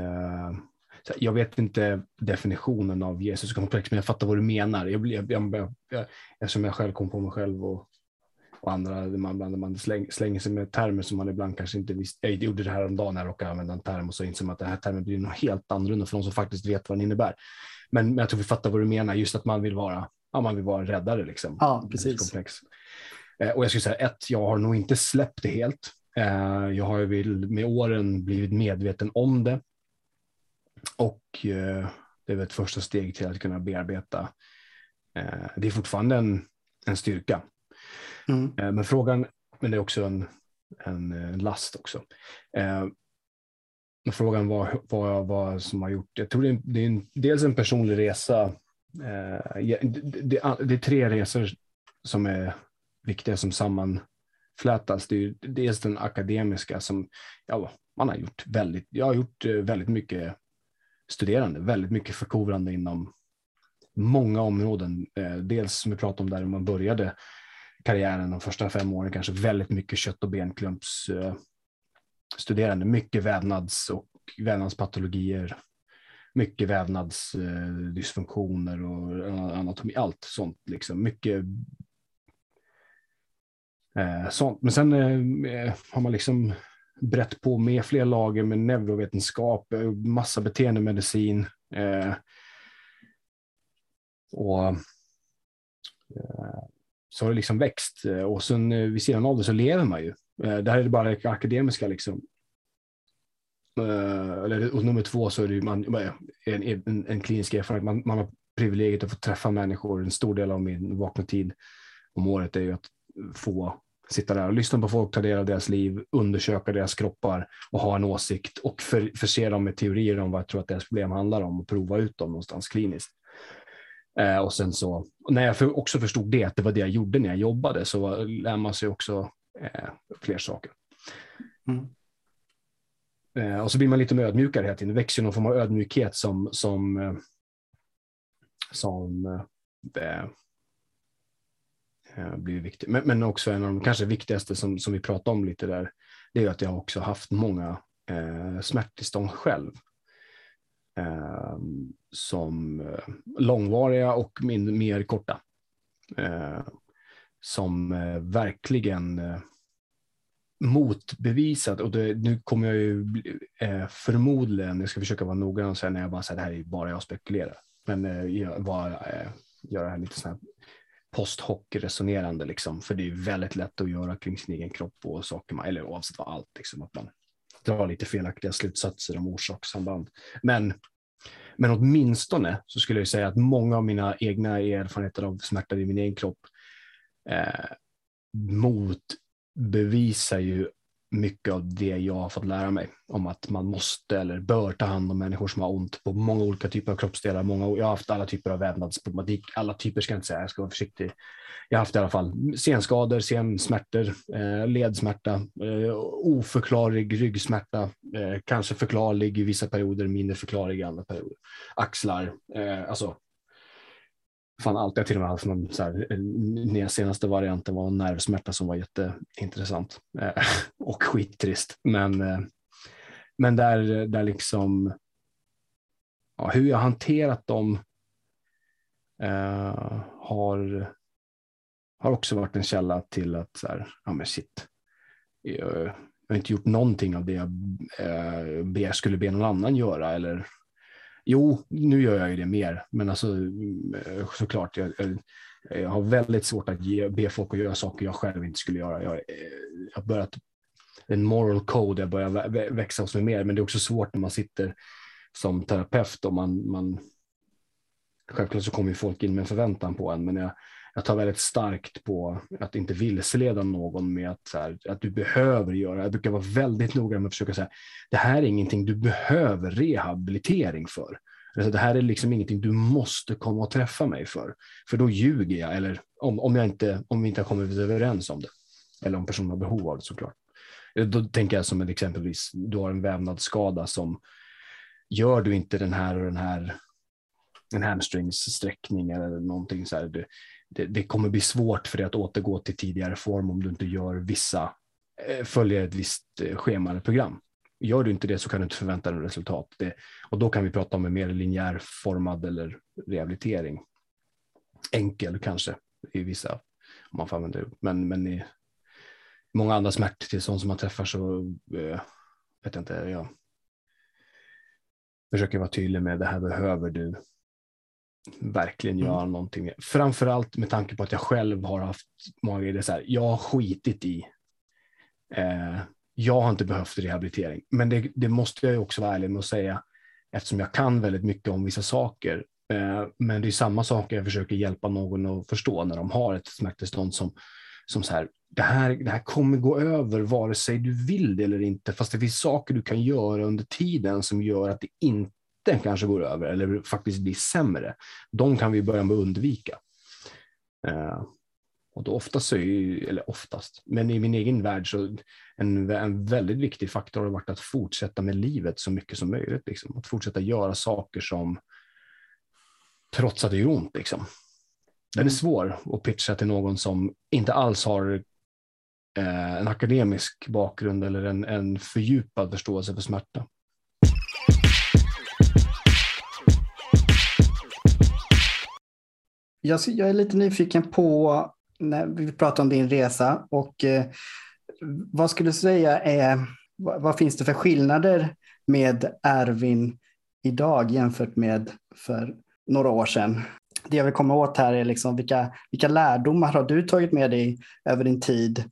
jag vet inte definitionen av Jesus komplex, men jag fattar vad du menar. Jag, jag, jag, jag, eftersom jag själv kom på mig själv och, och andra, man, man släng, slänger sig med termer som man ibland kanske inte visste. Jag gjorde det här om dagen när jag råkade använda en term och så insåg man att den här termen blir något helt annorlunda för de som faktiskt vet vad den innebär. Men, men jag tror vi fattar vad du menar, just att man vill vara ja, man vill vara räddare. Liksom. Ja, precis. Komplex. Eh, och jag skulle säga ett, jag har nog inte släppt det helt. Eh, jag har ju med åren blivit medveten om det. Och eh, det är väl ett första steg till att kunna bearbeta. Det är fortfarande en, en styrka. Mm. Men frågan, men det är också en, en last också. Frågan var vad, vad som har gjort, jag tror det är, det är en, dels en personlig resa Eh, det, det, är tre resor som är viktiga som sammanflätas. Det är dels den akademiska som ja, man har gjort väldigt. Jag har gjort eh, väldigt mycket studerande, väldigt mycket förkovrande inom många områden. Eh, dels som vi pratade om där man började karriären de första fem åren, kanske väldigt mycket kött och benklumps eh, studerande, mycket vävnads och vävnadspatologier, mycket vävnadsdysfunktioner eh, och anatomi, allt sånt. Liksom. Mycket sånt. Men sen har man liksom brett på med fler lager med neurovetenskap, eh, massa beteendemedicin. Eh, och eh, så har det liksom växt eh, och sen eh, vid sidan av det så lever man ju. Eh, det här är bara det akademiska liksom. Eh, eller, och nummer två så är det man, en, en, en klinisk erfarenhet. Man, man har privilegiet att få träffa människor. En stor del av min vakna tid om året är ju att få sitta där och lyssna på folk, ta del av deras liv, undersöka deras kroppar och ha en åsikt och för, förse dem med teorier om vad jag tror att deras problem handlar om och prova ut dem någonstans kliniskt. Eh, och sen så, när jag för, också förstod det, att det var det jag gjorde när jag jobbade, så lär man sig också eh, fler saker. Mm. Eh, och så blir man lite mer ödmjukare hela tiden. Det växer någon form av ödmjukhet som, som, eh, som Eh, blivit viktig. Men, men, också en av de kanske viktigaste som, som vi pratade om lite där, det är att jag också haft många eh, smärttillstånd själv. Eh, som eh, långvariga och min, mer korta. Eh, som eh, verkligen motbevisat och det, nu kommer jag ju eh, förmodligen, jag ska försöka vara noggrann och säga när jag bara säger det här är bara jag spekulerar, men eh, jag bara, eh, göra det här lite snabbt posthockeyresonerande, resonerande liksom, för det är väldigt lätt att göra kring sin egen kropp och saker man, eller oavsett vad allt, liksom, att man drar lite felaktiga slutsatser om orsakssamband. Men, men åtminstone så skulle jag säga att många av mina egna erfarenheter av smärta i min egen kropp eh, motbevisar ju mycket av det jag har fått lära mig om att man måste eller bör ta hand om människor som har ont på många olika typer av kroppsdelar. Många, jag har haft alla typer av vävnadsproblematik, alla typer ska jag inte säga, jag ska vara försiktig. Jag har haft i alla fall senskador, sensmärtor, eh, ledsmärta, eh, oförklarlig ryggsmärta, eh, kanske förklarlig i vissa perioder, mindre förklarlig i andra perioder. Axlar, eh, alltså fan allt. Jag till och med haft någon så här, eh, den senaste varianten var en nervsmärta som var jätteintressant eh, [laughs] och skittrist. Men, eh, men där, där liksom ja, hur jag hanterat dem eh, har, har också varit en källa till att så här, ja men shit, jag, jag har inte gjort någonting av det jag eh, skulle be någon annan göra eller Jo, nu gör jag ju det mer, men alltså eh, såklart, jag, jag har väldigt svårt att ge, be folk att göra saker jag själv inte skulle göra. Jag, eh, jag har börjat en moral code, jag börjar växa hos mig mer, men det är också svårt när man sitter som terapeut och man, man självklart så kommer folk in med en förväntan på en, men jag, jag tar väldigt starkt på att inte vilseleda någon med att, här, att du behöver göra. Jag brukar vara väldigt noga med att försöka säga, det här är ingenting du behöver rehabilitering för. Alltså, det här är liksom ingenting du måste komma och träffa mig för, för då ljuger jag, eller om, om, jag inte, om vi inte har kommit överens om det, eller om personen har behov av det såklart. Eh, då tänker jag som ett exempelvis, du har en vävnadsskada som gör du inte den här och den här en hamstringssträckning eller någonting så här, det, det, kommer bli svårt för dig att återgå till tidigare form om du inte gör vissa, eh, följer ett visst eh, schema eller program. Gör du inte det så kan du inte förvänta dig resultat. Det, och då kan vi prata om en mer linjär formad eller rehabilitering. Enkel kanske i vissa, om man får använda det. Men, men i många andra smärttillstånd som man träffar så eh, vet jag inte, jag försöker vara tydlig med det här behöver du verkligen göra mm. någonting. Framförallt med tanke på att jag själv har haft många grejer så här, jag har skitit i. Eh, jag har inte behövt rehabilitering, men det, det, måste jag också vara ärlig med att säga eftersom jag kan väldigt mycket om vissa saker. Eh, men det är samma saker jag försöker hjälpa någon att förstå när de har ett smärttillstånd som, som så här, det här, det här kommer gå över vare sig du vill det eller inte, fast det finns saker du kan göra under tiden som gör att det inte inte kanske går över eller faktiskt blir sämre, de kan vi börja med att undvika. Uh, och då oftast ju, eller oftast, men i min egen värld så en, en väldigt viktig faktor har varit att fortsätta med livet så mycket som möjligt. Liksom. Att fortsätta göra saker som trots att det gör ont. Liksom. Den är mm. svår att pitcha till någon som inte alls har eh, en akademisk bakgrund eller en, en fördjupad förståelse för smärta. Jag, jag är lite nyfiken på, när vi pratar om din resa, och eh, vad skulle du säga är, vad, vad, finns det för skillnader med Ervin idag jämfört med för några år sedan? Det jag vill komma åt här är liksom vilka, vilka lärdomar har du tagit med dig över din tid?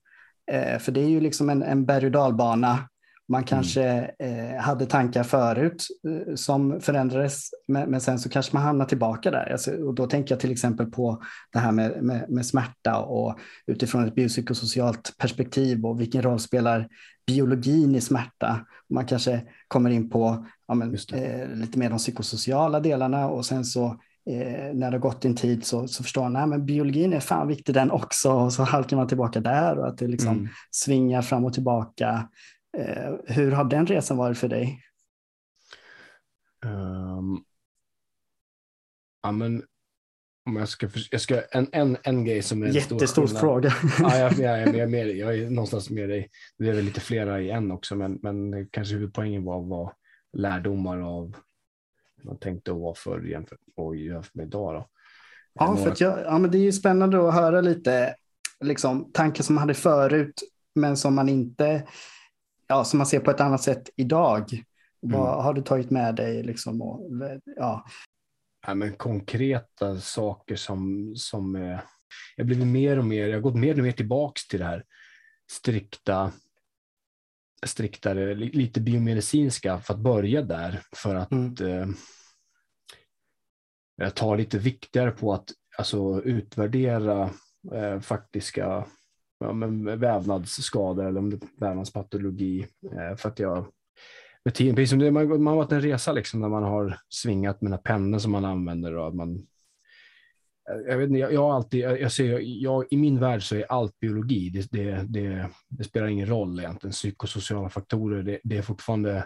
Eh, för det är ju liksom en, en berg och dalbana man mm. kanske mm. hade tankar förut eh, som förändrades, men, men, sen så kanske man hamnar tillbaka där. Alltså, och då tänker jag till exempel på det här med, med, med, smärta och utifrån ett biopsykosocialt perspektiv och vilken roll spelar biologin i smärta. Man kanske kommer in på ja, men, eh, lite mer de psykosociala delarna och sen så eh, när det har gått en tid så, så förstår man att biologin är fan viktig den också och så halkar man tillbaka där och att det liksom mm. svingar fram och tillbaka. Eh, hur har den resan varit för dig? Um, ja, men om jag ska, jag ska en, en, en grej som är Jättestor stor fråga. ja, [laughs] jag, jag, är med, jag är någonstans med dig. Det är väl lite flera i en också, men, men kanske huvudpoängen var, var lärdomar av hur man tänkte och var förr jämfört med idag. Då. Ja, för jag, ja, men det är ju spännande att höra lite liksom, tankar som man hade förut, men som man inte ja, som man ser på ett annat sätt idag. Mm. Vad har du tagit med dig? Liksom och, ja. Ja, men konkreta saker som, som eh, jag blivit mer och mer, jag har gått mer och mer tillbaks till det här strikta, striktare, lite biomedicinska för att börja där för att mm. eh, ta lite viktigare på att alltså, utvärdera eh, faktiska ja, men vävnadsskador eller om det är vävnadspatologi. Eh, för att jag med tiden, precis som det, man, man har varit en resa liksom när man har svingat med pennor som man använder och att man eh, jag, vet inte, jag, jag har alltid, jag, jag ser, jag, I min värld så är allt biologi. Det, det, det, det spelar ingen roll egentligen. Psykosociala faktorer, det, det är fortfarande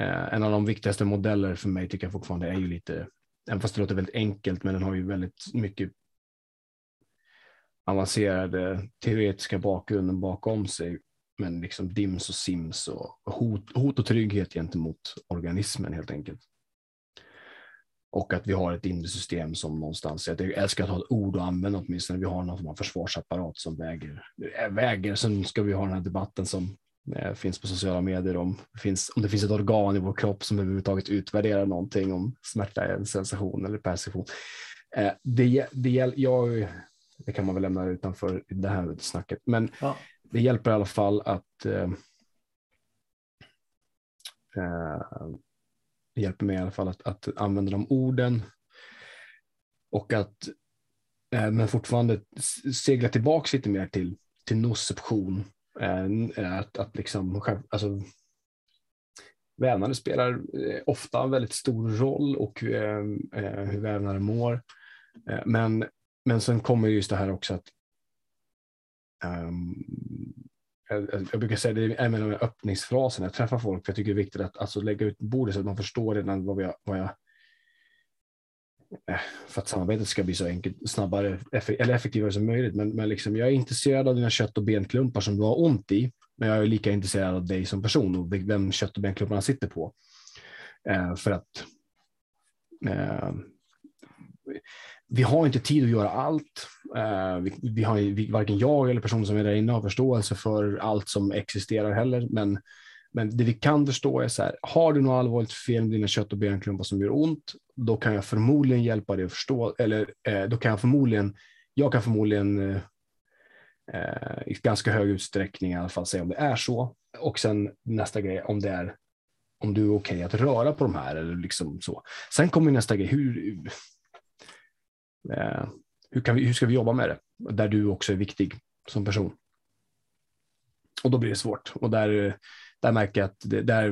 eh, en av de viktigaste modeller för mig tycker jag fortfarande är ju lite, även fast det låter väldigt enkelt, men den har ju väldigt mycket avancerade teoretiska bakgrunden bakom sig. Men liksom DIMS och SIMS och hot, hot och trygghet gentemot organismen helt enkelt. Och att vi har ett inre system som någonstans, jag älskar att ha ett ord att använda åtminstone, vi har någon form av försvarsapparat som väger, väger. Sen ska vi ha den här debatten som eh, finns på sociala medier om, finns, om det finns ett organ i vår kropp som överhuvudtaget utvärderar någonting, om smärta är en sensation eller perception. Eh, det, det, jag, det kan man väl lämna utanför det här snacket, men ja. det hjälper i alla fall att eh, eh det hjälper mig i alla fall att, att använda de orden och att eh, men fortfarande segla tillbaka lite mer till, till noception. Eh, att, att liksom, alltså, vävnader spelar eh, ofta en väldigt stor roll och eh, eh hur vävnader mår. Eh, men, men sen kommer just det här också att um, jag, jag brukar säga det är en av öppningsfraserna. Jag träffar folk, för jag tycker det är viktigt att alltså, lägga ut bordet så att man förstår redan vad, vi, vad jag eh, för att samarbetet ska bli så enkelt, snabbare eller effektivare som möjligt. Men, men liksom, jag är intresserad av dina kött och benklumpar som du har ont i, men jag är lika intresserad av dig som person och vem kött och benklumparna sitter på. Eh, för att eh, vi har inte tid att göra allt. Eh, vi, vi, har, vi, varken jag eller personen som är där inne har förståelse för allt som existerar heller. Men, men det vi kan förstå är så här, har du något allvarligt fel med dina kött och benklumpar som gör ont, då kan jag förmodligen hjälpa dig att förstå, eller eh, då kan jag förmodligen, jag kan förmodligen eh, eh i ganska hög utsträckning i alla fall säga om det är så. Och sen nästa grej, om det är om du är okej okay att röra på de här eller liksom så. Sen kommer nästa grej, hur, Eh, hur, kan vi, hur ska vi jobba med det? Där du också är viktig som person. Och då blir det svårt. Och där, där märker jag att det, där,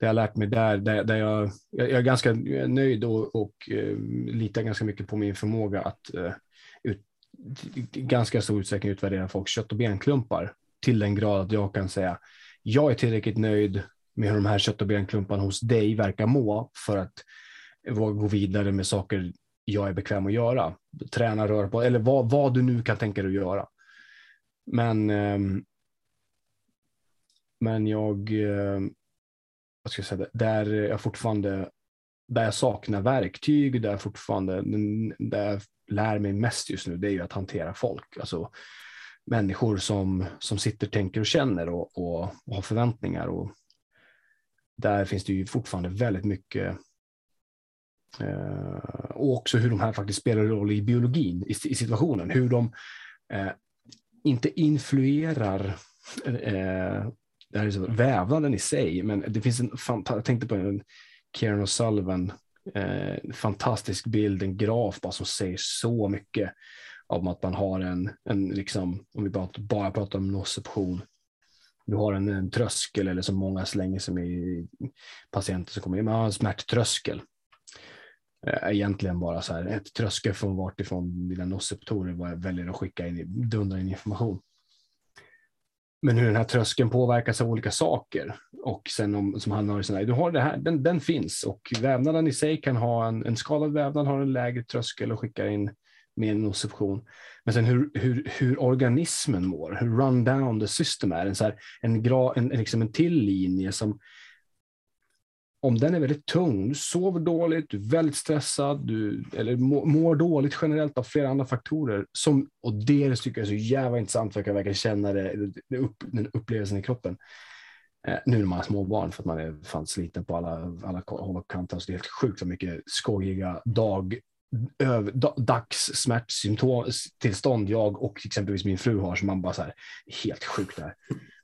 det jag har lärt mig där, där, där jag, jag är ganska nöjd och, och eh, litar ganska mycket på min förmåga att uh, ut, ganska stor utsträckning utvärdera folks kött och benklumpar till den grad att jag kan säga jag är tillräckligt nöjd med hur de här kött och benklumparna hos dig verkar må för att gå vidare med saker jag är bekväm att göra. Träna, röra på, eller vad, vad du nu kan tänka dig att göra. Men, ehm, men jag, ehm, vad ska jag säga, där jag fortfarande, där jag saknar verktyg, där jag fortfarande, där jag lär mig mest just nu, det är ju att hantera folk. Alltså människor som, som sitter, tänker och känner och, och, och har förväntningar. Och där finns det ju fortfarande väldigt mycket Eh, och också hur de här faktiskt spelar roll i biologin, i, i situationen. Hur de eh, inte influerar eh, det här är så, vävnaden i sig, men det finns en jag tänkte på en Kieran O'Sullivan, eh, fantastisk bild, en graf bara som säger så mycket om att man har en, en liksom, om vi bara, bara pratar om nociception, du har en, en tröskel eller som många slänger sig med i patienter som kommer in, man har en smärttröskel Eh, egentligen bara så här ett tröskel från vart ifrån dina nocceptorer vad jag väljer att skicka in, dundra in information. Men hur den här tröskeln påverkas av olika saker och sen om, som han har du har det här, den, den finns och vävnaden i sig kan ha en, en skadad vävnad har en lägre tröskel och skickar in mer en nociception. Men sen hur, hur, hur organismen mår, hur run down the system är, en, så här, en, gra, en, liksom en till linje som om den är väldigt tung, du sover dåligt, du är väldigt stressad, du, eller mår dåligt generellt av flera andra faktorer. Som, och det tycker jag är så jävla intressant för jag kan verkligen känna det, det upp, den upplevelsen i kroppen. Eh, nu när man har småbarn för att man är fan sliten på alla, alla håll och kanter. Så det är helt sjukt så mycket skojiga dag, öv, tillstånd jag och exempelvis min fru har som man bara så här, helt sjukt där.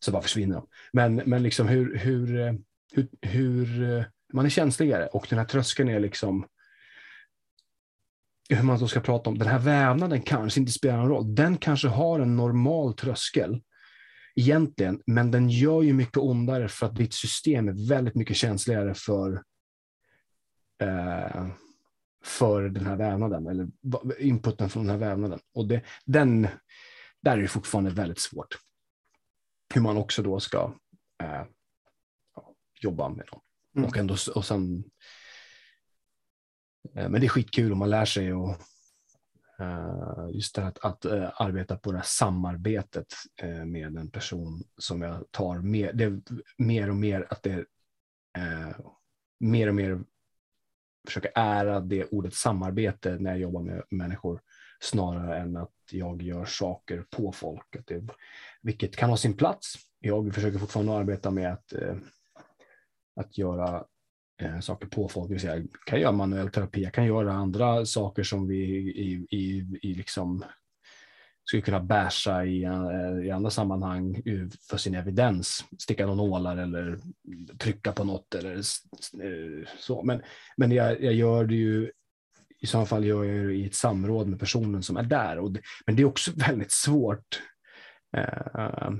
Så bara försvinner de. Men, men liksom hur, hur eh, hur, hur, eh, man är känsligare och den här tröskeln är liksom hur man då ska prata om den här vävnaden kanske inte spelar någon roll. Den kanske har en normal tröskel egentligen, men den gör ju mycket ondare för att ditt system är väldigt mycket känsligare för eh, för den här vävnaden, eller inputen från den här vävnaden. Och det, den, där är det fortfarande väldigt svårt. Hur man också då ska eh, jobba med dem. Mm. Och, ändå, och sen, eh, men det är skitkul om man lär sig och eh, just det att, att uh, arbeta på det här samarbetet med en person som jag tar mer, det är mer och mer att det är mer och mer försöka ära det ordet samarbete när jag jobbar med människor snarare än att jag gör saker på folk. Att det, vilket kan ha sin plats. Jag försöker fortfarande arbeta med att, eh, att göra eh, saker på folk. Det vill säga, jag kan göra manuell terapi, jag kan göra andra saker som vi i, i, i liksom skulle kunna bärsa i, eh, i andra sammanhang för sin evidens. Sticka någon nålar eller trycka på något eller eh, så. Men, men jag, jag gör det ju i så fall gör jag det i ett samråd med personen som är där. Och det, men det är också [laughs] väldigt svårt. Eh,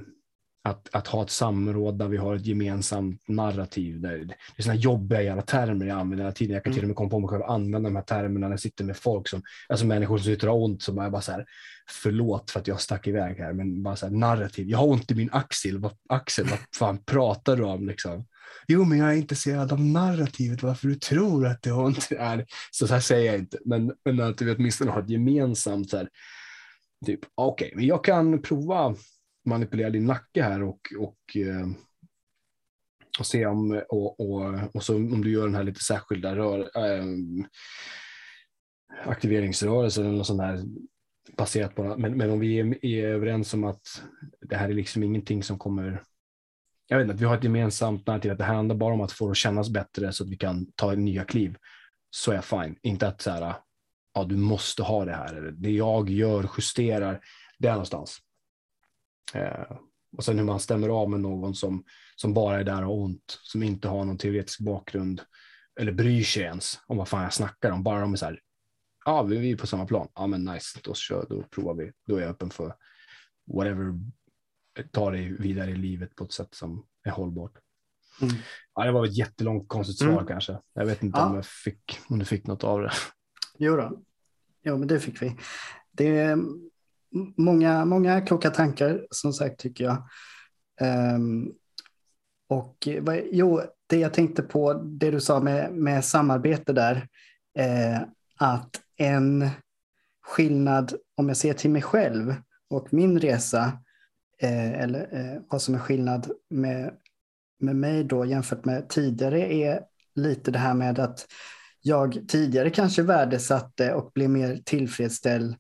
att, att ha ett samråd där vi har ett gemensamt narrativ. Där det är sådana jobbiga jävla termer jag använder hela tiden. Jag kan till och med komma på mig själv att använda de här termerna när jag sitter med folk, som, alltså människor som sitter och har ont, så är bara så här, förlåt för att jag stack iväg här, men bara så här, narrativ. Jag har ont i min axel, vad, axel, vad fan pratar du om liksom? Jo, men jag är intresserad av narrativet, varför du tror att det har ont. [laughs] Är. Så, så här säger jag inte, men, men att vi åtminstone har ett gemensamt så här, typ, okej, okay, men jag kan prova manipulera din nacke här och, och, eh, och se om, och, och, och så om du gör den här lite särskilda rör, äh, aktiveringsrörelsen eller något sånt där baserat på, men, men om vi är, är överens om att det här är liksom ingenting som kommer jag vet inte, att vi har ett gemensamt narrativ att det handlar bara om att få det att kännas bättre så att vi kan ta nya kliv. Så är jag fine. Inte att så här, ja, du måste ha det här. Eller det jag gör, justerar, det är någonstans. Eh, och sen hur man stämmer av med någon som, som bara är där och ont, som inte har någon teoretisk bakgrund eller bryr sig ens om vad fan jag snackar om. Bara de är så här, ja, vi är på samma plan. Ja, men nice, då kör, då provar vi. Då är jag öppen för whatever, ta det vidare i livet på ett sätt som är hållbart. Mm. Ja, det var ett jättelångt konstigt svar mm. kanske. Jag vet inte ja. om, jag fick, om du fick något av det. Jo då. Jo, men det fick vi. Det, många, många kloka tankar som sagt tycker jag. Um, och jo, det jag tänkte på, det du sa med, med samarbete där, eh, att en skillnad om jag ser till mig själv och min resa, eh, eller eh, vad som är skillnad med, med mig då jämfört med tidigare är lite det här med att jag tidigare kanske värdesatte och blev mer tillfredsställd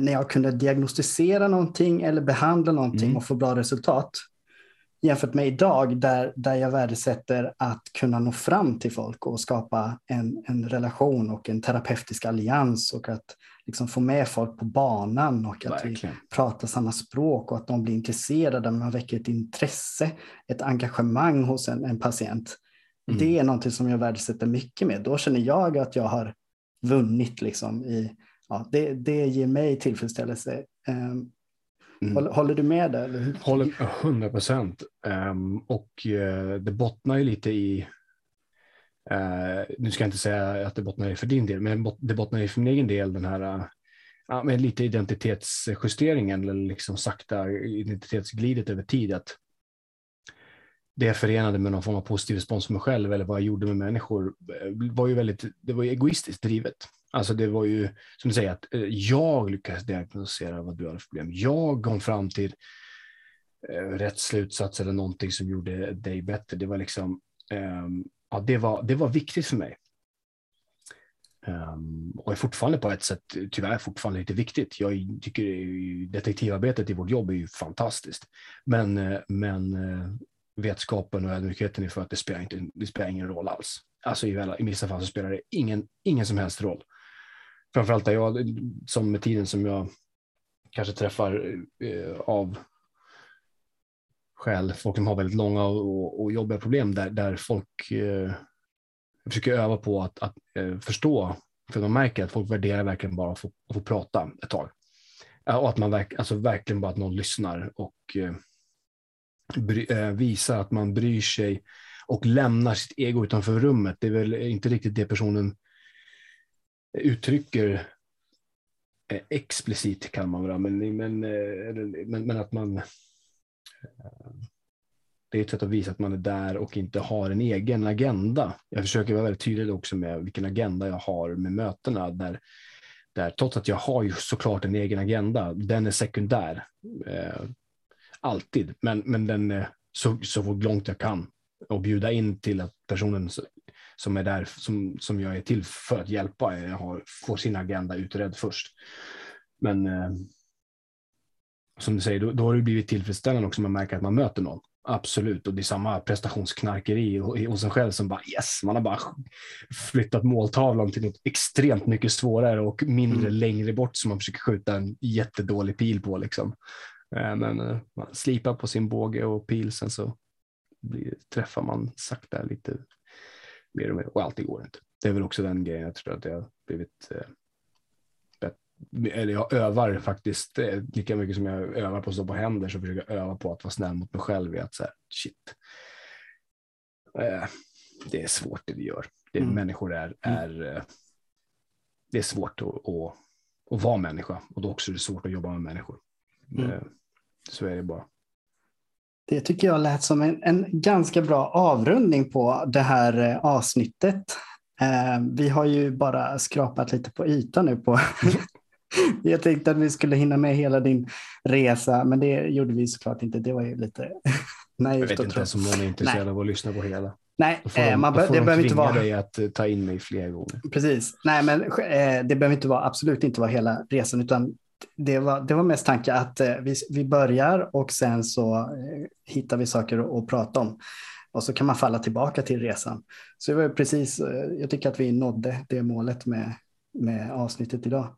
när jag kunde diagnostisera någonting eller behandla någonting mm. och få bra resultat. Jämfört med idag där, där jag värdesätter att kunna nå fram till folk och skapa en, en relation och en terapeutisk allians och att liksom få med folk på banan och att Verkligen. vi pratar samma språk och att de blir intresserade, man väcker ett intresse, ett engagemang hos en, en patient. Mm. Det är någonting som jag värdesätter mycket med. Då känner jag att jag har vunnit liksom i ja, det, det ger mig tillfredsställelse. Um, mm. håller, håller, du med där? Eller? Håller 100 procent. Um, och uh, det bottnar ju lite i Uh, nu ska jag inte säga att det bottnar i för din del, men det bottnar i för min egen del den här uh, med lite identitetsjusteringen eller liksom sakta identitetsglidet över tid. Att det jag förenade med någon form av positiv respons för mig själv eller vad jag gjorde med människor var ju väldigt, det var ju egoistiskt drivet. Alltså det var ju som du säger att eh, jag lyckades diagnostisera vad du hade för problem. Jag kom fram till eh, rätt slutsats eller någonting som gjorde dig bättre. Det var liksom, ehm, ja, det var, det var viktigt för mig. Um, och är fortfarande på ett sätt, tyvärr fortfarande lite viktigt. Jag tycker detektivarbetet i vårt jobb är ju fantastiskt. Men, eh, men vetskapen och ödmjukheten är för att det spelar, inte, det spelar ingen roll alls. Alltså i, i vissa fall så spelar det ingen, ingen som helst roll framförallt där jag, som med tiden som jag kanske träffar eh, av skäl, folk som har väldigt långa och, och jobbiga problem där, där folk eh, försöker öva på att, att eh, förstå För man märker att folk värderar verkligen bara att få, att få prata ett tag. Eh, och att man verk, alltså verkligen bara att någon lyssnar och eh, bry, eh, visar att man bryr sig och lämnar sitt ego utanför rummet. Det är väl inte riktigt det personen uttrycker eh, explicit kan man väl, men, eh, men, men, men att man eh, det är ett sätt att visa att man är där och inte har en egen agenda. Jag försöker vara väldigt tydlig också med vilken agenda jag har med mötena. Där, där, trots att jag har ju såklart en egen agenda, den är sekundär. Eh, alltid, men, men den är så, så långt jag kan. Och bjuda in till att personen som är där, som, som jag är till för att hjälpa, jag har, får sin agenda utredd först. Men eh, som du säger, då, då har det blivit tillfredsställande också. Man märker att man möter någon. Absolut, och det är samma prestationsknarkeri hos en själv som bara yes, man har bara flyttat måltavlan till något extremt mycket svårare och mindre mm. längre bort som man försöker skjuta en jättedålig pil på. Liksom. Eh, men eh, man slipar på sin båge och pil, sen så blir, träffar man sakta lite mer och mer och alltid går inte. Det är väl också den grejen jag tror att det har blivit eh, eller jag övar faktiskt eh, lika mycket som jag övar på att stå på händer så försöker jag öva på att vara snäll mot mig själv i att så här, shit. Eh, det är svårt det vi gör. Det mm. Människor är, mm. är eh, det är svårt att, att, att vara människa och då också är det svårt att jobba med människor. Mm. Så är det bara. Det tycker jag lät som en, en ganska bra avrundning på det här avsnittet. vi har ju bara skrapat lite på ytan nu på [laughs] Jag tänkte att vi skulle hinna med hela din resa, men det gjorde vi såklart inte. Det var ju lite [laughs] naivt. Jag vet inte ens om någon är intresserad Nej. av att lyssna på hela. Nej, då får de, man be- det behöver inte vara... dig att eh, ta in mig fler gånger. Precis. Nej, men eh, det behöver inte vara, absolut inte vara hela resan, utan det var, det var mest tanke att eh, vi, vi börjar och sen så eh, hittar vi saker att prata om. Och så kan man falla tillbaka till resan. Så det var precis, eh, jag tycker att vi nådde det målet med, med avsnittet idag.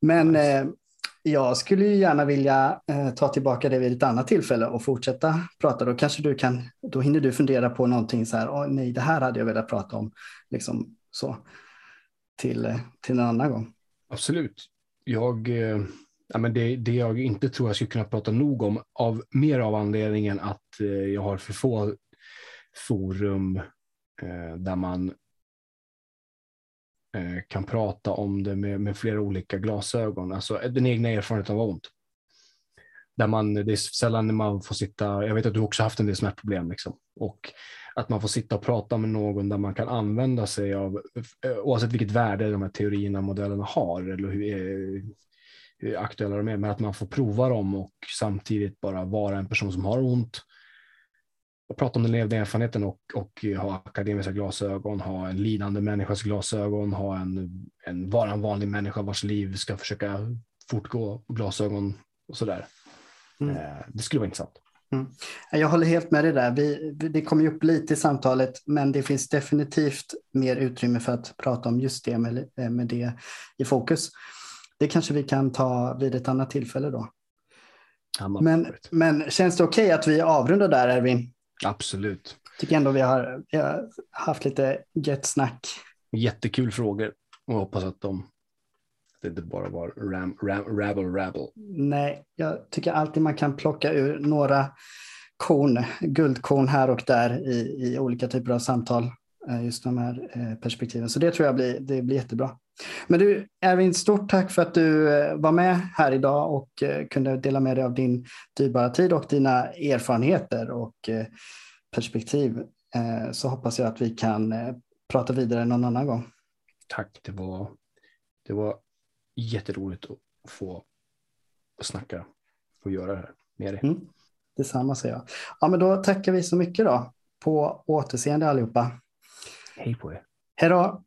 Men eh, jag skulle gärna vilja eh, ta tillbaka det vid ett annat tillfälle och fortsätta prata. Då kanske du kan, då hinner du fundera på någonting så här, oh, nej, det här hade jag velat prata om, liksom så, till, till en annan gång. Absolut. Jag, eh, ja, men det, det jag inte tror jag skulle kunna prata nog om, av, mer av anledningen att eh, jag har för få forum eh, där man Eh, kan prata om det med, med flera olika glasögon, alltså eh, den egna erfarenheten av ont. Där man, det är sällan när man får sitta, jag vet att du också haft en del smärtproblem, liksom, och att man får sitta och prata med någon där man kan använda sig av, eh, oavsett vilket värde de här teorierna och modellerna har, eller hur, eh, hur aktuella de är, men att man får prova dem och samtidigt bara vara en person som har ont, och prata om den levda erfarenheten och, och ha akademiska glasögon, ha en lidande människas glasögon, ha en, en, vara en vanlig människa vars liv ska försöka fortgå, glasögon och sådär. Mm. Eh, det skulle vara intressant. Mm. Jag håller helt med dig där. Vi, det kommer ju upp lite i samtalet, men det finns definitivt mer utrymme för att prata om just det med, eh, med det i fokus. Det kanske vi kan ta vid ett annat tillfälle då. Men, men känns det okej okay att vi avrundar där, Erwin? Absolut. Tycker ändå vi har, vi har haft lite gött snack. Jättekul frågor och hoppas att de det inte bara var ram, ram, rabble rabble. Nej, jag tycker alltid man kan plocka ur några korn, guldkorn här och där i, i olika typer av samtal. Eh, just de här eh, perspektiven. Så det tror jag blir, det blir jättebra. Men du, Erwin, stort tack för att du eh, var med här idag och kunde dela med dig av din dyrbara tid och dina erfarenheter och perspektiv. Så hoppas jag att vi kan prata vidare någon annan gång. Tack, det var, det var jätteroligt att få snacka och göra det här med dig. Mm. Detsamma säger jag. Ja, men då tackar vi så mycket då. På återseende allihopa. Hej på er. Hej då.